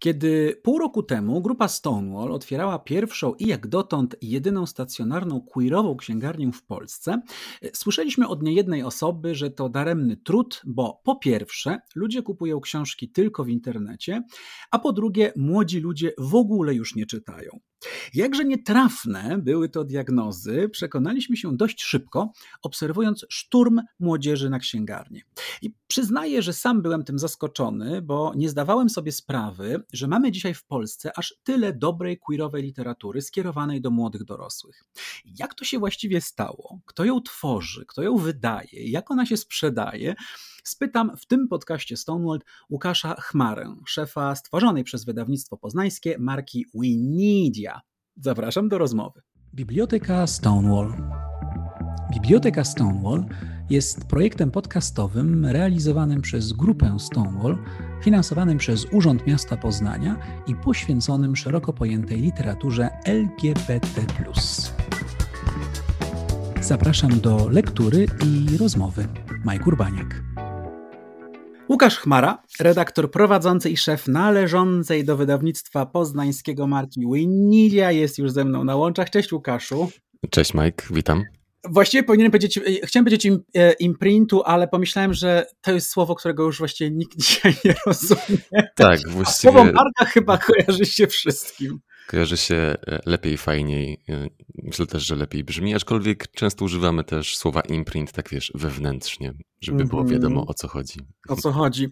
Kiedy pół roku temu grupa Stonewall otwierała pierwszą i jak dotąd jedyną stacjonarną queerową księgarnię w Polsce, słyszeliśmy od niejednej osoby, że to daremny trud, bo po pierwsze ludzie kupują książki tylko w internecie, a po drugie młodzi ludzie w ogóle już nie czytają. Jakże nietrafne były to diagnozy, przekonaliśmy się dość szybko, obserwując szturm młodzieży na księgarnię. I przyznaję, że sam byłem tym zaskoczony, bo nie zdawałem sobie sprawy, że mamy dzisiaj w Polsce aż tyle dobrej queerowej literatury skierowanej do młodych dorosłych. Jak to się właściwie stało? Kto ją tworzy? Kto ją wydaje? Jak ona się sprzedaje? Spytam w tym podcaście Stonewall Łukasza Chmarę, szefa stworzonej przez wydawnictwo poznańskie marki Winidia. Zapraszam do rozmowy. Biblioteka Stonewall. Biblioteka Stonewall jest projektem podcastowym realizowanym przez grupę Stonewall, finansowanym przez Urząd Miasta Poznania i poświęconym szeroko pojętej literaturze LGBT. Zapraszam do lektury i rozmowy. Majk Urbaniak. Łukasz Chmara, redaktor prowadzący i szef należącej do wydawnictwa poznańskiego marki Winilia jest już ze mną na łączach. Cześć Łukaszu. Cześć Mike, witam. Właściwie powinienem powiedzieć, e, chciałem powiedzieć im, e, imprintu, ale pomyślałem, że to jest słowo, którego już właściwie nikt dzisiaj nie rozumie. Tak, właściwie. Słowo marka chyba kojarzy się wszystkim kojarzy się e, lepiej, fajniej. E, myślę też, że lepiej brzmi, aczkolwiek często używamy też słowa imprint, tak wiesz, wewnętrznie, żeby było mhm. wiadomo o co chodzi. O co chodzi.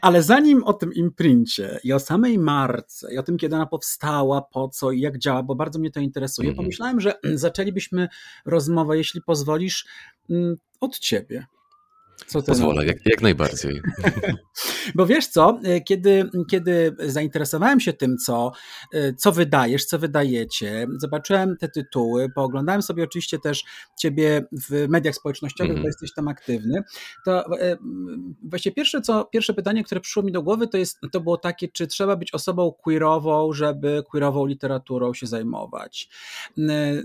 Ale zanim o tym imprincie i o samej marce, i o tym, kiedy ona powstała, po co i jak działa, bo bardzo mnie to interesuje, mhm. pomyślałem, że zaczęlibyśmy rozmowę, jeśli pozwolisz, mm, od ciebie. Co Pozwolę, jak, jak najbardziej. Bo wiesz co, e, kiedy, kiedy zainteresowałem się tym, co, e, co wydajesz, co wydajecie, zobaczyłem te tytuły, pooglądałem sobie oczywiście też ciebie w mediach społecznościowych, mm. bo jesteś tam aktywny, to e, właśnie pierwsze, co, pierwsze pytanie, które przyszło mi do głowy, to, jest, to było takie, czy trzeba być osobą queerową, żeby queerową literaturą się zajmować.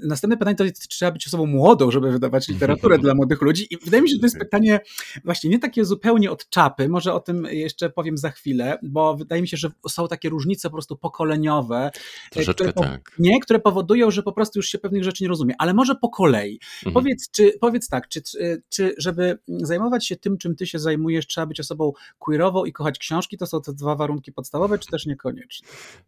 Następne pytanie to jest, czy trzeba być osobą młodą, żeby wydawać literaturę dla młodych ludzi i wydaje mi się, że to jest pytanie właśnie nie takie zupełnie od czapy, może o tym jeszcze powiem za chwilę, bo wydaje mi się, że są takie różnice po prostu pokoleniowe, e, które, tak. nie, które powodują, że po prostu już się pewnych rzeczy nie rozumie, ale może po kolei. Mhm. Powiedz, czy, powiedz tak, czy, czy żeby zajmować się tym, czym ty się zajmujesz, trzeba być osobą queerową i kochać książki, to są te dwa warunki podstawowe, czy też niekoniecznie?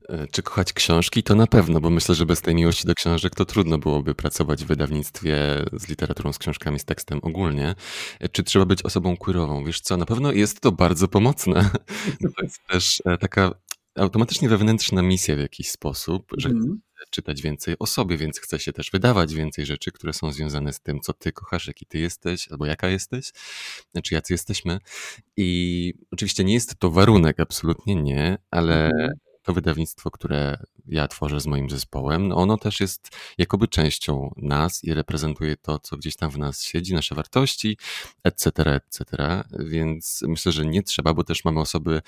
E, czy kochać książki? To na pewno, bo myślę, że bez tej miłości do książek to trudno byłoby pracować w wydawnictwie z literaturą, z książkami, z tekstem ogólnie. E, czy trzeba być osobą queerową? Wiesz co, na pewno jest to bardzo pomocne. To jest też e, taka automatycznie wewnętrzna misja w jakiś sposób, że mm. czytać więcej o sobie, więc chce się też wydawać więcej rzeczy, które są związane z tym, co ty kochasz, jaki ty jesteś, albo jaka jesteś, czy jacy jesteśmy. I oczywiście nie jest to warunek, absolutnie nie, ale mm to wydawnictwo, które ja tworzę z moim zespołem, no ono też jest jakoby częścią nas i reprezentuje to, co gdzieś tam w nas siedzi, nasze wartości, etc., etc., więc myślę, że nie trzeba, bo też mamy osoby,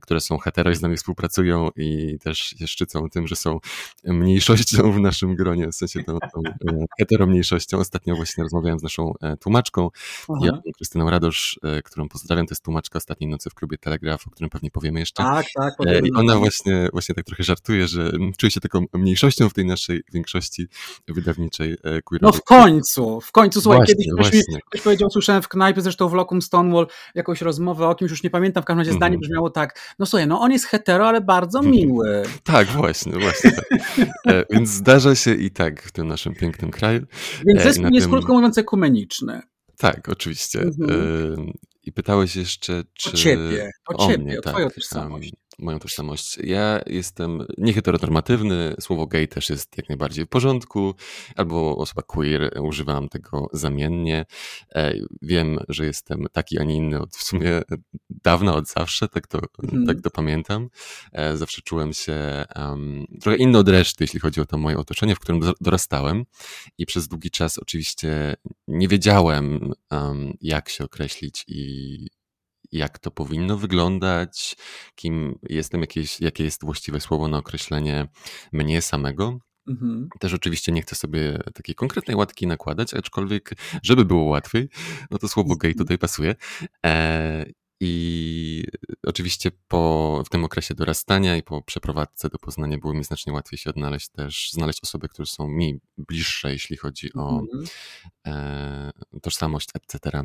które są hetero i z nami współpracują i też się szczycą tym, że są mniejszością w naszym gronie, w sensie tą, tą e, heteromniejszością. Ostatnio właśnie rozmawiałem z naszą e, tłumaczką, ja, Krystyną Radosz, e, którą pozdrawiam, to jest tłumaczka Ostatniej Nocy w klubie Telegraf, o którym pewnie powiemy jeszcze. Tak, tak. I ona właśnie właśnie, tak trochę żartuję, że czuję się taką mniejszością w tej naszej większości wydawniczej e, queerowej. No w końcu, w końcu, słuchaj, właśnie, kiedyś ktoś, mi, ktoś powiedział, słyszałem w knajpie, zresztą w Locum Stonewall, jakąś rozmowę o kimś, już nie pamiętam, w każdym razie zdanie mm brzmiało tak, no słuchaj, no on jest hetero, ale bardzo mhm. miły. tak, właśnie, właśnie tak. E, więc zdarza się i tak w tym naszym pięknym kraju. Więc e, zespół jest tym... krótko mówiąc ekumeniczny. Tak, oczywiście. Mm -hmm. I pytałeś jeszcze, czy... O ciebie, o, o ciebie, mnie, o twoją tak, tożsamość moją tożsamość. Ja jestem nieheteronormatywny, słowo gay też jest jak najbardziej w porządku, albo osoba queer, używam tego zamiennie. E, wiem, że jestem taki, a nie inny od w sumie dawna, od zawsze, tak to, mhm. tak to pamiętam. E, zawsze czułem się um, trochę inny od reszty, jeśli chodzi o to moje otoczenie, w którym dorastałem i przez długi czas oczywiście nie wiedziałem, um, jak się określić i jak to powinno wyglądać, kim jestem, jakieś, jakie jest właściwe słowo na określenie mnie samego. Mhm. Też oczywiście nie chcę sobie takiej konkretnej łatki nakładać, aczkolwiek, żeby było łatwiej, no to słowo gay mhm. tutaj pasuje. E, I oczywiście po, w tym okresie dorastania i po przeprowadzce do Poznania było mi znacznie łatwiej się odnaleźć też, znaleźć osoby, które są mi bliższe, jeśli chodzi o mm. e, tożsamość, etc.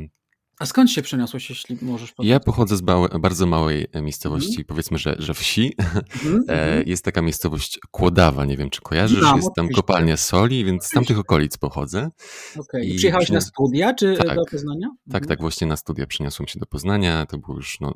A skąd się przeniosłeś, jeśli możesz powiedzieć? Ja pochodzę z bardzo małej e, miejscowości, mm. powiedzmy, że, że wsi. Mm, jest taka miejscowość Kłodawa, nie wiem, czy kojarzysz, no, jest tam kopalnia soli, więc z tamtych okolic pochodzę. Okay. I przyjechałeś na studia, czy tak, do Poznania? Tak, mhm. tak, właśnie na studia przeniosłem się do Poznania, to było już no,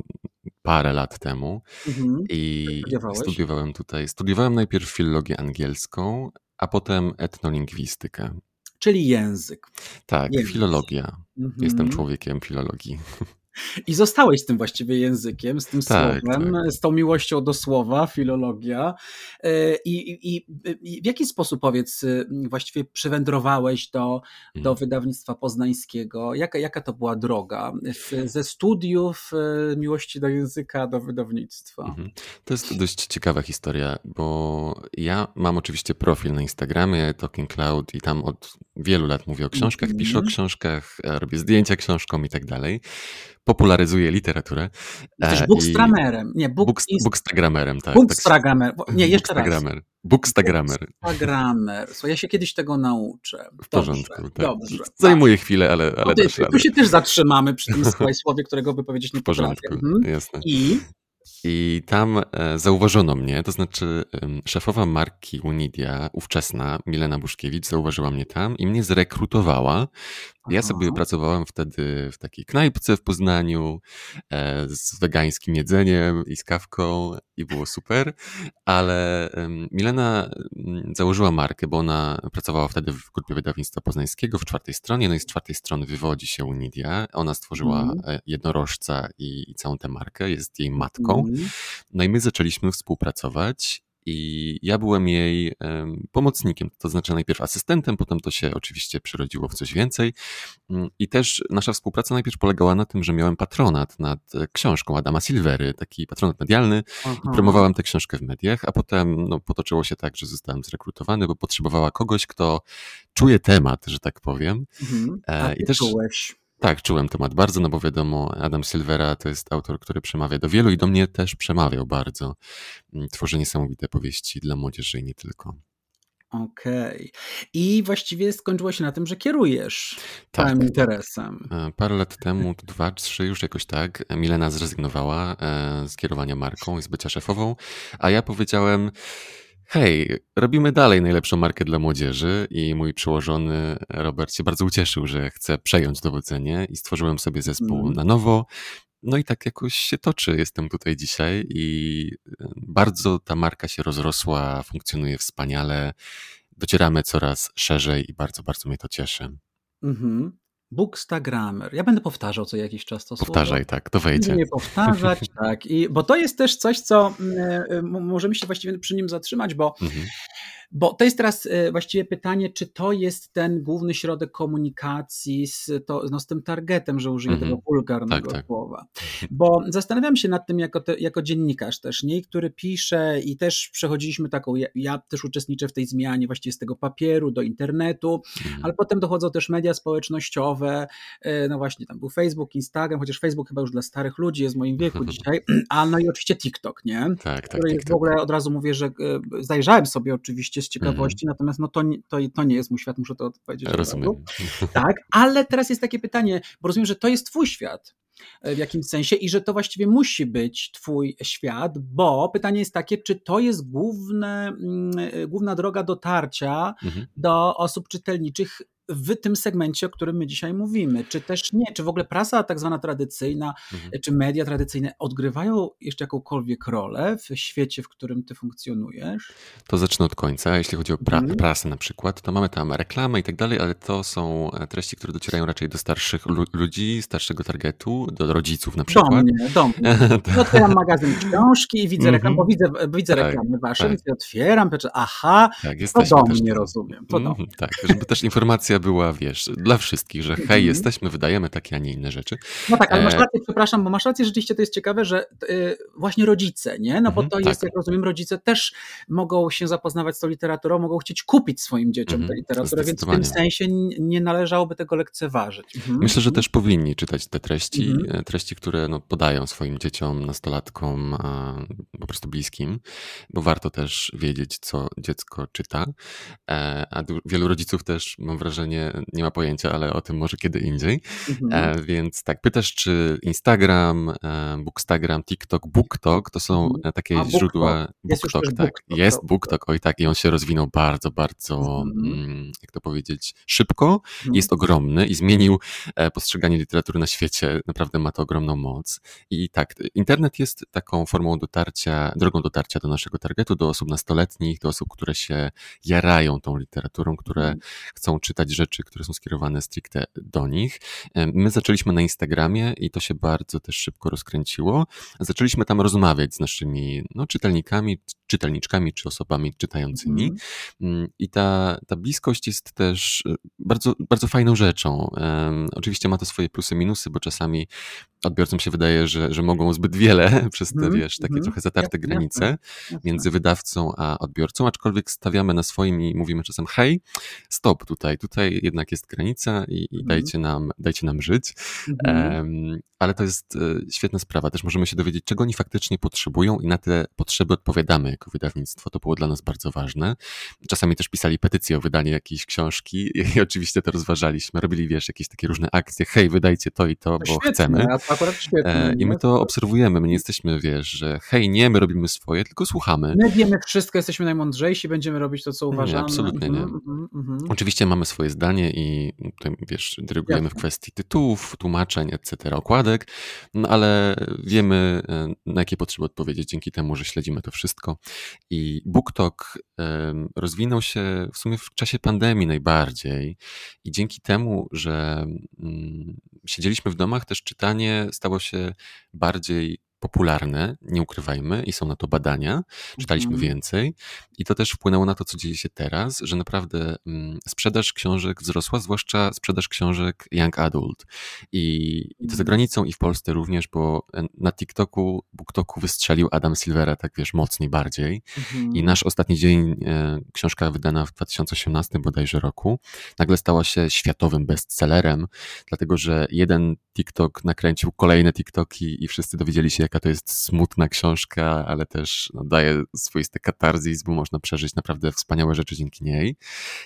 parę lat temu mhm. i studiowałem tutaj. Studiowałem najpierw filologię angielską, a potem etnolingwistykę czyli język. Tak, język. filologia. Mhm. Jestem człowiekiem filologii. I zostałeś z tym właściwie językiem, z tym tak, słowem, tak. z tą miłością do słowa, filologia. E, I, i, I, w jaki sposób, powiedz, y, właściwie przywędrowałeś do, do mhm. wydawnictwa poznańskiego? Jaka, jaka to była droga? Ze studiów y, miłości do języka do wydawnictwa? Mhm. To jest dość ciekawa historia, bo ja mam oczywiście profil na Instagramie Talking Cloud i tam od wielu lat mówię o książkach, piszę o mhm. książkach, robię zdjęcia książkom i tak dalej popularyzuje literaturę. Jesteś e, bookstramerem. Nie, book, book, bookstagramerem, tak. Bookstagramer. Nie, jeszcze bookstagramer. raz. Bookstagramer. Bookstagramer. So, ja się kiedyś tego nauczę. W porządku. Dobrze, tak. dobrze Zajmuje tak. chwilę, ale, ale no, ty, Tu się też zatrzymamy przy tym słowie, którego wypowiedzieć nie W porządku, mhm. jasne. I? I tam e, zauważono mnie, to znaczy szefowa marki Unidia, ówczesna Milena Buszkiewicz, zauważyła mnie tam i mnie zrekrutowała ja sobie pracowałem wtedy w takiej knajpce w Poznaniu e, z wegańskim jedzeniem i z kawką i było super, ale Milena mm, założyła markę, bo ona pracowała wtedy w grupie wydawnictwa poznańskiego w czwartej stronie, no i z czwartej strony wywodzi się Unidia. Ona stworzyła mm. jednorożca i, i, całą tę markę, jest jej matką. Mm. No i my zaczęliśmy współpracować i ja byłem jej pomocnikiem, to znaczy najpierw asystentem, potem to się oczywiście przerodziło w coś więcej. Mm, I też nasza współpraca najpierw polegała na tym, że miałem patronat nad e, książką Adama Silvery, taki patronat medialny, Aha. i promowałem tę książkę w mediach, a potem no, potoczyło się tak, że zostałem zrekrutowany, bo potrzebowała kogoś, kto czuje temat, że tak powiem. Mhm. E, a ty I też czułeś. Tak, czułem temat bardzo, no bo wiadomo, Adam Silvera to jest autor, który przemawia do wielu i do mnie też przemawiał bardzo. Mm, tworzy niesamowite powieści dla młodzieży i nie tylko. Okej. Okay. I właściwie skończyło się na tym, że kierujesz tak, całym interesem. E, parę lat temu, dwa, trzy już jakoś tak, Milena zrezygnowała e, z kierowania marką i z bycia szefową, a ja powiedziałem, Hej, robimy dalej najlepszą markę dla młodzieży i mój przełożony Robert się bardzo ucieszył, że chce przejąć dowodzenie i stworzyłem sobie zespół mm. na nowo. No i tak jakoś się toczy. Jestem tutaj dzisiaj i e, bardzo ta marka się rozrosła, funkcjonuje wspaniale. Docieramy coraz szerzej i bardzo, bardzo mnie to cieszy. Mhm. Bookstagramer. Ja będę powtarzał co jakiś czas to Powtarzaj, słowo. tak, to wejdzie. Nie powtarzać, tak. I, bo to jest też coś, co y, możemy się właściwie przy nim zatrzymać, bo mhm. Bo to jest teraz e, właściwie pytanie, czy to jest ten główny środek komunikacji z, to, no, z tym targetem, że użyję mm -hmm. tego wulgarnego tak, tak. słowa. Bo zastanawiam się nad tym jako, te, jako dziennikarz też, nie? który pisze i też przechodziliśmy taką, ja, ja, też uczestniczę w tej zmianie właściwie z tego papieru do internetu, mm -hmm. ale potem dochodzą też media społecznościowe, e, no właśnie tam był Facebook, Instagram, chociaż Facebook chyba już dla starych ludzi jest w moim wieku dzisiaj, a no i oczywiście TikTok, nie? Tak, tak. Który w ogóle od razu mówię, że e, zajrzałem sobie oczywiście oczywiście z ciekawości, mm. natomiast no to, to, to nie jest mój świat, muszę to odpowiedzieć. Rozumiem. Tak, ale teraz jest takie pytanie, bo rozumiem, że to jest twój świat e, w jakimś sensie i że to właściwie musi być twój świat, bo pytanie jest takie, czy to jest główne, mm, e, główna droga dotarcia mhm. do osób czytelniczych w tym segmencie, o którym my dzisiaj mówimy. Czy też nie, czy w ogóle prasa tak zwana tradycyjna, mhm. czy media tradycyjne odgrywają jeszcze jakąkolwiek rolę w świecie, w którym ty funkcjonujesz? To zacznę od końca. Jeśli chodzi o pra mhm. prasę na przykład, to mamy tam reklamę i tak dalej, ale to są e, treści, które docierają raczej do starszych ludzi, starszego targetu, do rodziców na przykład. Do mnie, do mnie. Tak. Otwieram magazyn książki i widzę reklamę, bo widzę, widzę tak, reklamy wasze, tak. więc otwieram, patrzę, aha, tak, to do mnie, rozumiem. To do mnie. Tak, żeby też informacja była, wiesz, dla wszystkich, że hej, mhm. jesteśmy, wydajemy takie, a nie inne rzeczy. No tak, ale masz e, rację, przepraszam, bo masz rację, rzeczywiście to jest ciekawe, że y, właśnie rodzice, nie? No bo mhm, to jest, tak. jak rozumiem, rodzice też mogą się zapoznawać z tą literaturą, mogą chcieć kupić swoim dzieciom tę literaturę, więc w tym sensie nie należałoby tego lekceważyć. Myślę, że też powinni czytać te treści, e, treści, które no, podają swoim dzieciom, nastolatkom, po prostu bliskim, bo warto też wiedzieć, co dziecko czyta. E, a wielu rodziców też, mam wrażenie, nie ma pojęcia, ale o tym może kiedy indziej. Mhm. E, więc tak, pytasz, czy Instagram, e, Bookstagram, TikTok, BookTok to są mhm. takie A, źródła. BookTok, tak. BookTok, jest BookTok, oj tak, i on się rozwinął bardzo, bardzo, mhm. Mm, jak to powiedzieć, szybko. Mhm. Jest ogromny i zmienił postrzeganie literatury na świecie. Naprawdę ma to ogromną moc. I tak, internet jest taką formą dotarcia, drogą dotarcia do naszego targetu, do osób nastoletnich, do osób, które się jarają tą literaturą, które mhm. chcą czytać rzeczy, które są skierowane stricte do nich. My zaczęliśmy na Instagramie i to się bardzo też szybko rozkręciło. Zaczęliśmy tam rozmawiać z naszymi no, czytelnikami, czytelniczkami czy osobami czytającymi. Mhm. Mm, I ta, ta bliskość jest też e, bardzo, bardzo fajną rzeczą. Oczywiście ma to swoje plusy, minusy, bo czasami odbiorcom się wydaje, że, że mogą zbyt wiele przez te, mm, wiesz, takie mm, trochę zatarte granice jasne, między wydawcą a odbiorcą, aczkolwiek stawiamy na swoim i mówimy czasem hej, stop tutaj, tutaj jednak jest granica i, i mm. dajcie, nam, dajcie nam żyć. Um, ale to jest e, świetna sprawa. Też możemy się dowiedzieć, czego oni faktycznie potrzebują i na te potrzeby odpowiadamy jako wydawnictwo. To było dla nas bardzo ważne. Czasami też pisali petycje o wydanie jakiejś książki i oczywiście to rozważaliśmy. Robili, wiesz, jakieś takie różne akcje. Hej, wydajcie to i to, bo świetne, chcemy. E, I my to obserwujemy. My nie jesteśmy, wiesz, że hej, nie, my robimy swoje, tylko słuchamy. My wiemy wszystko, jesteśmy najmądrzejsi, będziemy robić to, co uważamy. Nie, absolutnie nie. Mm, mm, Oczywiście mamy swoje zdanie i tutaj, wiesz, dyrygujemy Jasne. w kwestii tytułów, tłumaczeń, etc., okładek, no ale wiemy, e, na jakie potrzeby odpowiedzieć dzięki temu, że śledzimy to wszystko. I BookTok rozwinął się w sumie w czasie pandemii najbardziej i dzięki temu, że mm, siedzieliśmy w domach, też czytanie stało się bardziej popularne, nie ukrywajmy, i są na to badania. Czytaliśmy mhm. więcej i to też wpłynęło na to, co dzieje się teraz, że naprawdę mm, sprzedaż książek wzrosła, zwłaszcza sprzedaż książek young adult. I, i to za mhm. granicą i w Polsce również, bo e, na TikToku, BookToku wystrzelił Adam Silvera tak wiesz, mocniej bardziej. Mhm. I nasz ostatni dzień, e, książka wydana w 2018 bodajże roku, nagle stała się światowym bestsellerem, dlatego że jeden TikTok nakręcił kolejne TikToki i wszyscy dowiedzieli się, jaka to jest smutna książka, ale też no, daje swoisty katarzis, bo można przeżyć naprawdę wspaniałe rzeczy dzięki niej.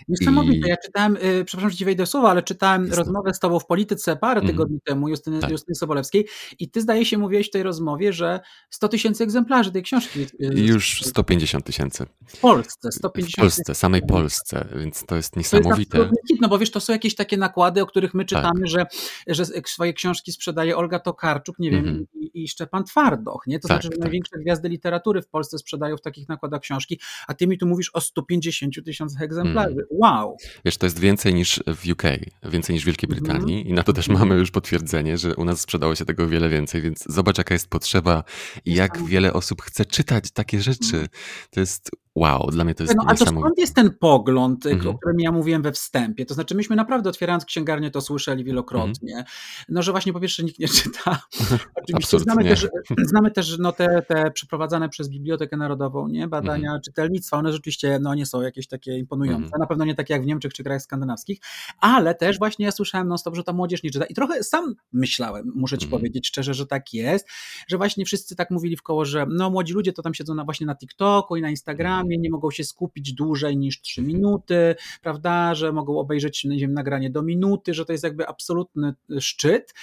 Niesamowite. I... Ja czytałem, yy, przepraszam, że ci wejdę słowa, ale czytałem rozmowę z tobą w Polityce parę mm. tygodni temu, Justyny, tak. Justyny Sobolewskiej i ty zdaje się mówiłeś w tej rozmowie, że 100 tysięcy egzemplarzy tej książki. Yy, Już 150 tysięcy. W Polsce, 150 W Polsce, samej Polsce, więc to jest niesamowite. To jest no bo wiesz, to są jakieś takie nakłady, o których my czytamy, tak. że, że swoje książki sprzedaje Olga Tokarczuk, nie wiem, mm. i, i Szczepan Twardoch, nie? To tak, znaczy, że tak. największe gwiazdy literatury w Polsce sprzedają w takich nakładach książki, a ty mi tu mówisz o 150 tysiącach egzemplarzy. Mm. Wow! Wiesz, to jest więcej niż w UK, więcej niż w Wielkiej mhm. Brytanii mm. i na to też mamy już potwierdzenie, że u nas sprzedało się tego wiele więcej, więc zobacz jaka jest potrzeba i jak wiele osób chce czytać takie rzeczy. Mhm. To jest Wow, dla mnie to jest no, A to skąd jest ten pogląd, mm -hmm. o którym ja mówiłem we wstępie? To znaczy, myśmy naprawdę otwierając księgarnię to słyszeli wielokrotnie, mm -hmm. no że właśnie po pierwsze nikt nie czyta. Oczywiście znamy też, znamy też no, te, te przeprowadzane przez Bibliotekę Narodową nie? badania -hmm. czytelnictwa, one rzeczywiście no, nie są jakieś takie imponujące, mhm. na pewno nie takie jak w Niemczech czy krajach skandynawskich, ale też właśnie ja słyszałem non stop, że ta młodzież nie czyta i trochę sam myślałem, muszę ci mhm. powiedzieć szczerze, że tak jest, że właśnie wszyscy tak mówili w koło, że no młodzi ludzie to tam siedzą na, właśnie na TikToku i na Instagramie, nie mogą się skupić dłużej niż 3 minuty, prawda, że mogą obejrzeć nie wiem, nagranie do minuty, że to jest jakby absolutny szczyt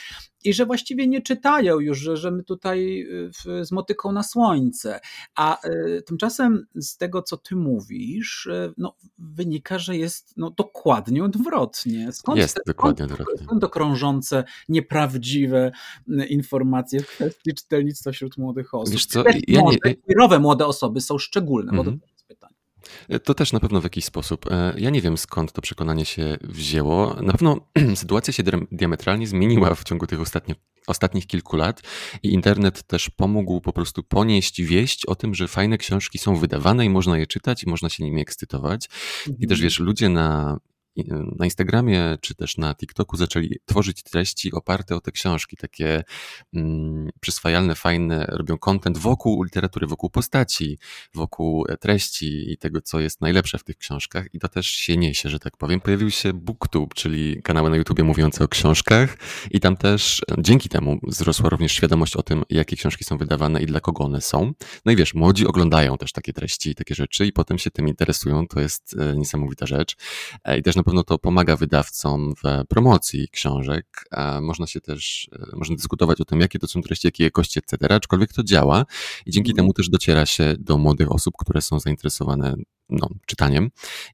i że właściwie nie czytają już, że, że my tutaj y, z motyką na słońce. A y, tymczasem z tego, co ty mówisz, y, no, wynika, że jest no, dokładnie odwrotnie. Skąd jest te, dokładnie skąd, odwrotnie. Skąd to krążące, nieprawdziwe informacje w kwestii czytelnictwa wśród młodych osób? Wiesz co, ja młode, nie... młode osoby są szczególne, mm -hmm. bo to mhm. To też na pewno w jakiś sposób. E, ja nie wiem skąd to przekonanie się wzięło. Na pewno sytuacja się diametralnie zmieniła w ciągu tych ostatnich, ostatnich kilku lat i internet też pomógł po prostu ponieść wieść o tym, że fajne książki są wydawane i można je czytać i można się nimi ekscytować. I też mhm. wiesz, ludzie na na Instagramie czy też na TikToku zaczęli tworzyć treści oparte o te książki, takie mm, przyswajalne, fajne, robią content wokół literatury, wokół postaci, wokół treści i tego, co jest najlepsze w tych książkach i to też się niesie, że tak powiem. Pojawił się BookTube, czyli kanały na YouTubie mówiące o książkach i tam też dzięki temu wzrosła również świadomość o tym, jakie książki są wydawane i dla kogo one są. No i wiesz, młodzi oglądają też takie treści, takie rzeczy i potem się tym interesują, to jest e, niesamowita rzecz. E, I też na pewno to pomaga wydawcom w promocji książek. Można się też, e, można dyskutować o tym, jakie to są treści, jakiej jakości, etc., aczkolwiek to działa i dzięki mhm. temu też dociera się do młodych osób, które są zainteresowane no, czytaniem.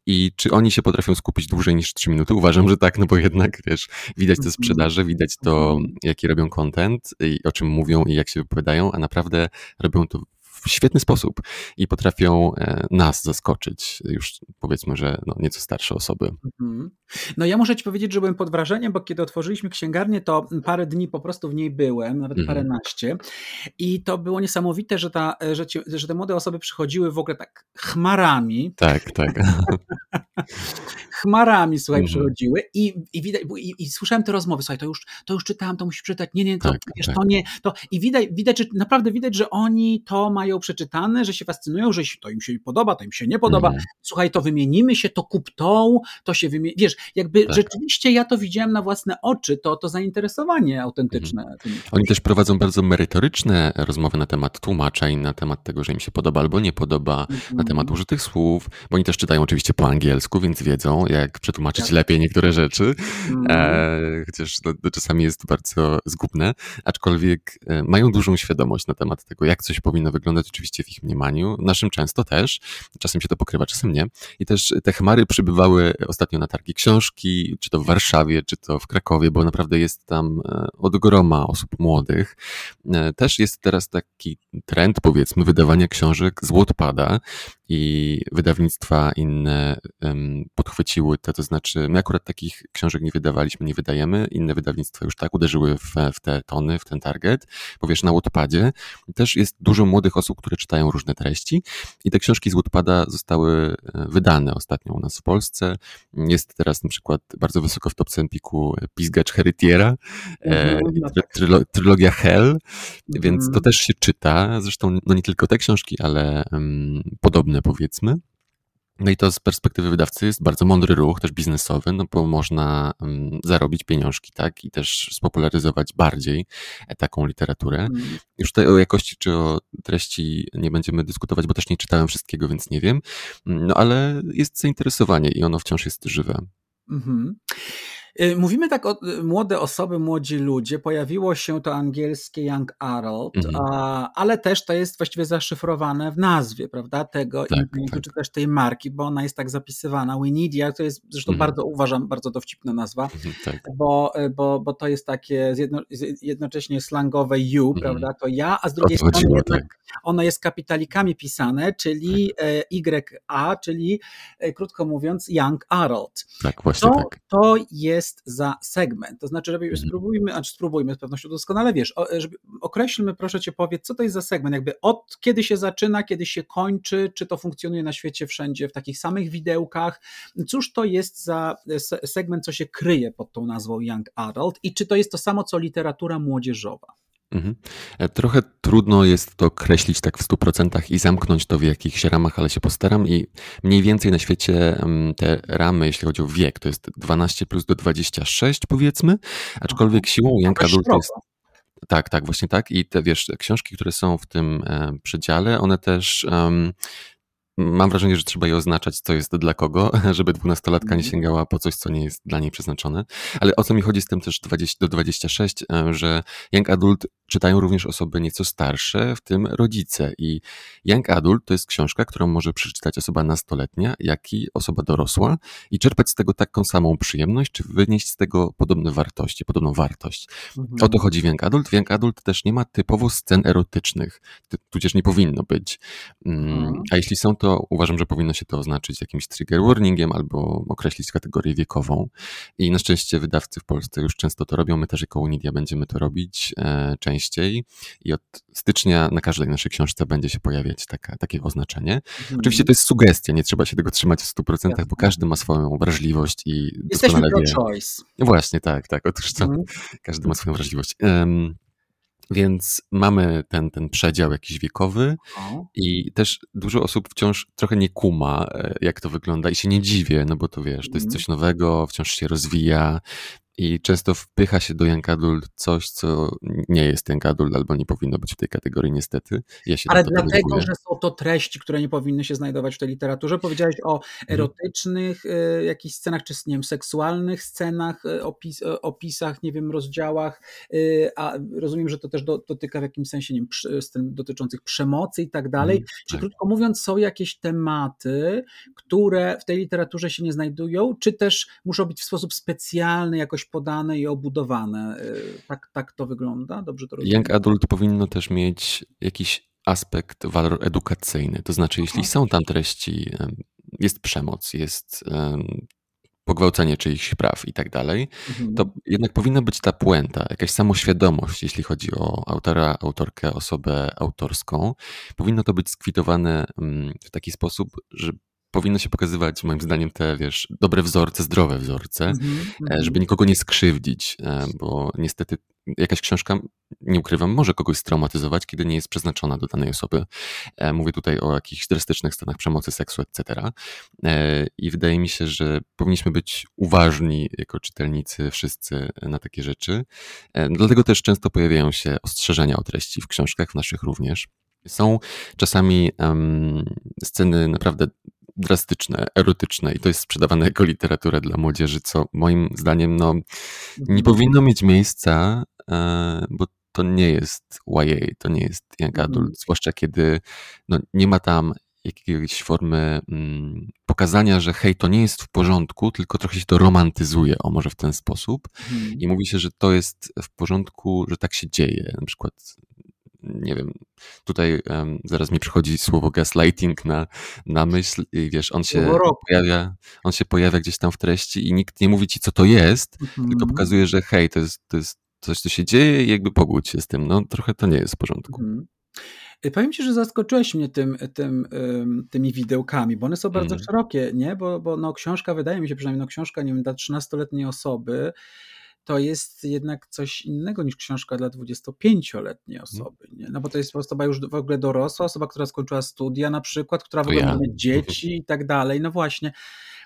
I czy oni się potrafią skupić dłużej niż 3 minuty? Uważam, że tak, no bo jednak, wiesz, widać te mhm. sprzedaże, widać to, mhm. jaki robią content i o czym mówią i jak się wypowiadają, a naprawdę robią to w świetny sposób i potrafią e, nas zaskoczyć, już powiedzmy, że no, nieco starsze osoby. Mhm. No ja muszę ci powiedzieć, że byłem pod wrażeniem, bo kiedy otworzyliśmy księgarnię, to parę dni po prostu w niej byłem, nawet mhm. paręnaście i to było niesamowite, że, ta, że, ci, że te młode osoby przychodziły w ogóle tak chmarami. Tak, tak. chmarami, słuchaj, mhm. przychodziły i, i, widać, i, i, słyszałem te rozmowy, słuchaj, to już, to już czytałem, to musisz czytać, nie, nie, to, tak, wiesz, tak. to nie, to i widać, widać, naprawdę widać, że oni to mają przeczytane, że się fascynują, że to im się podoba, to im się nie podoba, mhm. słuchaj, to wymienimy się, to kup tą, to się wymieni, wiesz, jakby tak. rzeczywiście ja to widziałem na własne oczy, to, to zainteresowanie autentyczne. Mhm. Oni też prowadzą bardzo merytoryczne rozmowy na temat tłumaczeń, na temat tego, że im się podoba albo nie podoba, na mhm. temat użytych słów, bo oni też czytają oczywiście po angielsku, więc wiedzą, jak przetłumaczyć tak. lepiej niektóre rzeczy, mm. e, chociaż to, to, czasami jest bardzo zgubne, aczkolwiek e, mają dużą świadomość na temat tego, jak coś powinno wyglądać oczywiście w ich mniemaniu, naszym często też, czasem się to pokrywa, czasem nie. I też te chmary przybywały ostatnio na targi książki, czy to w Warszawie, czy to w Krakowie, bo naprawdę jest tam e, od groma osób młodych. E, też jest teraz taki trend, powiedzmy, wydawania książek z Wattpada i wydawnictwa inne podchwyciły to, to znaczy my akurat takich książek nie wydawaliśmy, nie wydajemy, inne wydawnictwa już tak uderzyły w, w te tony, w ten target, bo wiesz, na Wattpadzie też jest dużo młodych osób, które czytają różne treści i te książki z Wattpada zostały e, wydane ostatnio u nas w Polsce. Jest teraz na przykład bardzo wysoko w top Empiku Pizgacz Heritiera, mm -hmm. trylogia Hell, więc to mhm. też się czyta, zresztą no nie tylko te książki, ale um, podobne powiedzmy. No i to z perspektywy wydawcy jest bardzo mądry ruch, też biznesowy, no bo można um, zarobić pieniążki, tak, i też spopularyzować bardziej e, taką literaturę. Mm. Już tutaj o jakości czy o treści nie będziemy dyskutować, bo też nie czytałem wszystkiego, więc nie wiem, mm, no ale jest zainteresowanie i ono wciąż jest żywe. Mm -hmm. Y, mówimy tak o y, młode osoby, młodzi ludzie. Pojawiło się to angielskie Young Adult, mhm. ale też to jest właściwie zaszyfrowane w nazwie, prawda? Tego tak, tak. czy też tej marki, bo ona jest tak zapisywana. Winidia to jest zresztą mhm. bardzo, uważam, bardzo dowcipna nazwa, mhm, tak. bo, y, bo, bo to jest takie zjedno, jednocześnie slangowe you, mhm. prawda? To ja, a z drugiej strony jednak tak. ono jest kapitalikami pisane, czyli tak. E, YA, czyli e, krótko mówiąc Young Adult. Tak, właśnie to, tak. To jest jest za segment. To znaczy, żeby mhm. spróbujmy, a spróbujmy z pewnością doskonale wiesz, żeby, określmy, proszę cię, powiedz, co to jest za segment, jakby od kiedy się zaczyna, kiedy się kończy, czy to funkcjonuje na świecie wszędzie w takich samych widełkach. Cóż to jest za segment, co się kryje pod tą nazwą Young Adult i czy to jest to samo, co literatura młodzieżowa? Mhm. E, trochę trudno jest to określić tak w 100% i zamknąć to w jakichś ramach, ale się postaram i mniej więcej na świecie te ramy, jeśli chodzi o wiek, to jest 12 plus do 26 powiedzmy, aczkolwiek siłą Young Adult jest... Tak, tak, właśnie tak. I te, wiesz, książki, które są w tym e, przedziale, one też um, Mam wrażenie, że trzeba je oznaczać, co jest dla kogo, żeby dwunastolatka nie mhm. sięgała po coś, co nie jest dla niej przeznaczone. Ale o co mi chodzi z tym też 20, do 26, e, że Young Adult czytają również osoby nieco starsze, w tym rodzice. I Young Adult to jest książka, którą może przeczytać osoba nastoletnia, jak i osoba dorosła i czerpać z tego taką samą przyjemność, czy wynieść z tego podobne wartości, podobną wartość. Mhm. O to chodzi w Young Adult. W Young Adult też nie ma typowo scen erotycznych, tudzież nie powinno być. Mm, mhm. A jeśli są, to to uważam, że powinno się to oznaczyć jakimś trigger warningiem albo określić kategorię wiekową. I na szczęście wydawcy w Polsce już często to robią. My też jako Unidia będziemy to robić e, częściej i od stycznia na każdej naszej książce będzie się pojawiać taka, takie oznaczenie. Mhm. Oczywiście to jest sugestia, nie trzeba się tego trzymać w 100%, Jasne. bo każdy ma swoją wrażliwość i Jesteśmy pro-choice. Właśnie, tak, tak. Otóż to, mhm. każdy ma swoją wrażliwość. Um, więc mamy ten, ten przedział jakiś wiekowy o. i też dużo osób wciąż trochę nie kuma, e, jak to wygląda i się nie dziwię, no bo to wiesz, to jest mhm. coś nowego, wciąż się rozwija, i często wpycha się do Young Adult coś, co nie jest Young Adult albo nie powinno być w tej kategorii niestety. Ja Ale dlatego, że są to treści, które nie powinny się znajdować w tej literaturze. Powiedziałeś o mhm. erotycznych hmm. jakichś scenach, czy nie wiem, seksualnych scenach, e, opis, e, opisach, nie wiem, rozdziałach, a rozumiem, że to też do, dotyka w jakimś sensie, nie wiem, scen dotyczących przemocy i tak dalej. Hmm, czy tak. krótko mówiąc, są jakieś tematy, które w tej literaturze się nie znajdują, czy też muszą być w sposób specjalny jakoś podane i obudowane. Y, tak, tak to wygląda? Dobrze to rozumiem? Young Adult powinno też mieć jakiś aspekt, walor edukacyjny. To znaczy, jeśli Aha. są tam treści, jest przemoc, jest pogwałcenie czyichś praw i tak dalej, mhm. to jednak powinna być ta puenta, jakaś samoświadomość, jeśli chodzi o autora, autorkę, osobę autorską. Powinno to być skwitowane w taki sposób, że powinno się pokazywać, moim zdaniem, te, wiesz, dobre wzorce, zdrowe wzorce, mm-hmm. żeby nikogo nie skrzywdzić, e, bo niestety jakaś książka, nie ukrywam, może kogoś straumatyzować, kiedy nie jest przeznaczona do danej osoby. E, mówię tutaj o jakichś drastycznych stanach przemocy, seksu, etc. I wydaje mi się, że powinniśmy być uważni jako czytelnicy wszyscy na takie rzeczy. Dlatego też często pojawiają się ostrzeżenia o treści w książkach, w naszych również. Są czasami um, sceny naprawdę drastyczne, erotyczne i to jest sprzedawane jako literatura dla młodzieży, co moim zdaniem no, nie mhm. powinno mieć miejsca, e, bo to nie jest YA, to nie jest young adult, mm. zwłaszcza kiedy no, nie ma tam jakiejś formy mm, pokazania, że hej, to nie jest w porządku, tylko trochę się to romantyzuje, o może w ten sposób. Mm. I mówi się, że to jest w porządku, że tak się dzieje. Na przykład nie wiem, tutaj um, zaraz mi przychodzi słowo gaslighting na, na myśl i wiesz, on się pojawia, on się pojawia gdzieś tam w treści i nikt nie mówi ci, co to jest, mhm. tylko pokazuje, że hej, to jest, to jest coś, co się dzieje i jakby pogódź się z tym. No trochę to nie jest w porządku. Mhm. Y, powiem Ci, że zaskoczyłeś mnie tym, tym, tymi widełkami, bo one są bardzo mm. szerokie, nie? Bo, bo no, książka, wydaje mi się przynajmniej, no, książka, nie wiem, dla 13-letniej osoby, to jest jednak coś innego niż książka dla 25-letniej mhm. osoby. Nie? No bo to jest osoba już w ogóle dorosła, osoba, która skończyła studia na przykład, która w ogóle ja. ma dzieci i tak dalej. No właśnie.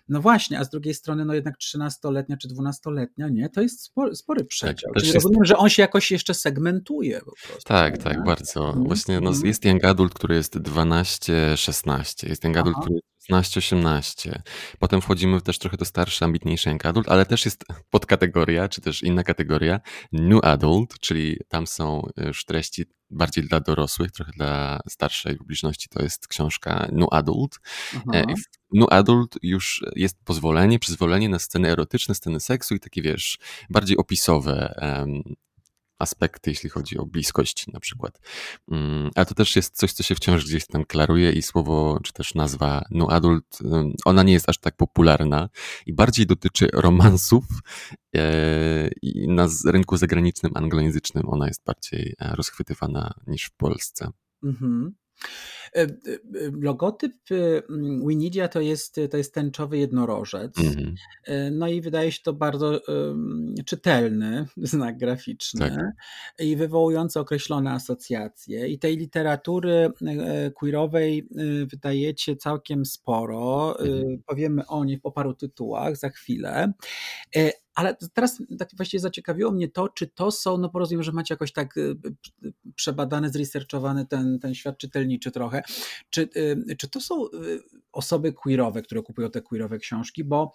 No właśnie, a z drugiej strony, no jednak 13-letnia czy 12-letnia, nie, to jest spory, spory tak, przedział. Tak, Czyli jest... rozumiem, że on się jakoś jeszcze segmentuje po prostu. Tak, tak, bardzo. Mm. Właśnie no, mhm. jest young adult, który jest 12-16, jest young adult, Aha. który jest 16-18. Potem wchodzimy też trochę do starszy, ambitniejszy young adult, ale też jest podkategoria, czy też inna kategoria new adult, czyli tam są już treści bardziej dla dorosłych, trochę dla starszej publiczności. To jest książka New Adult. E, Aha. New Adult już jest pozwolenie, przyzwolenie na sceny erotyczne, sceny seksu i takie, wiesz, bardziej opisowe aspekty, jeśli chodzi o bliskość na przykład. Mm, ale to też jest coś, co się wciąż gdzieś tam klaruje i słowo, czy też nazwa no adult, ona nie jest aż tak popularna i bardziej dotyczy romansów e, i na rynku zagranicznym, anglojęzycznym ona jest bardziej e, rozchwytywana niż w Polsce. Mhm. E, e, logotyp y, mm, Winidia to jest, to jest tęczowy jednorożec. Mhm. E, no i wydaje się to bardzo czytelny znak graficzny tak. i wywołujący określone asocjacje. I tej literatury queerowej wydajecie całkiem sporo. Mhm. Powiemy o niej po paru tytułach za chwilę. Ale teraz tak właściwie zaciekawiło mnie to, czy to są, no porozumiem, że macie jakoś tak y, przebadany, zresearchowany ten, ten świat czytelniczy trochę. Czy, y, czy to są y, osoby queerowe, które kupują te queerowe książki, bo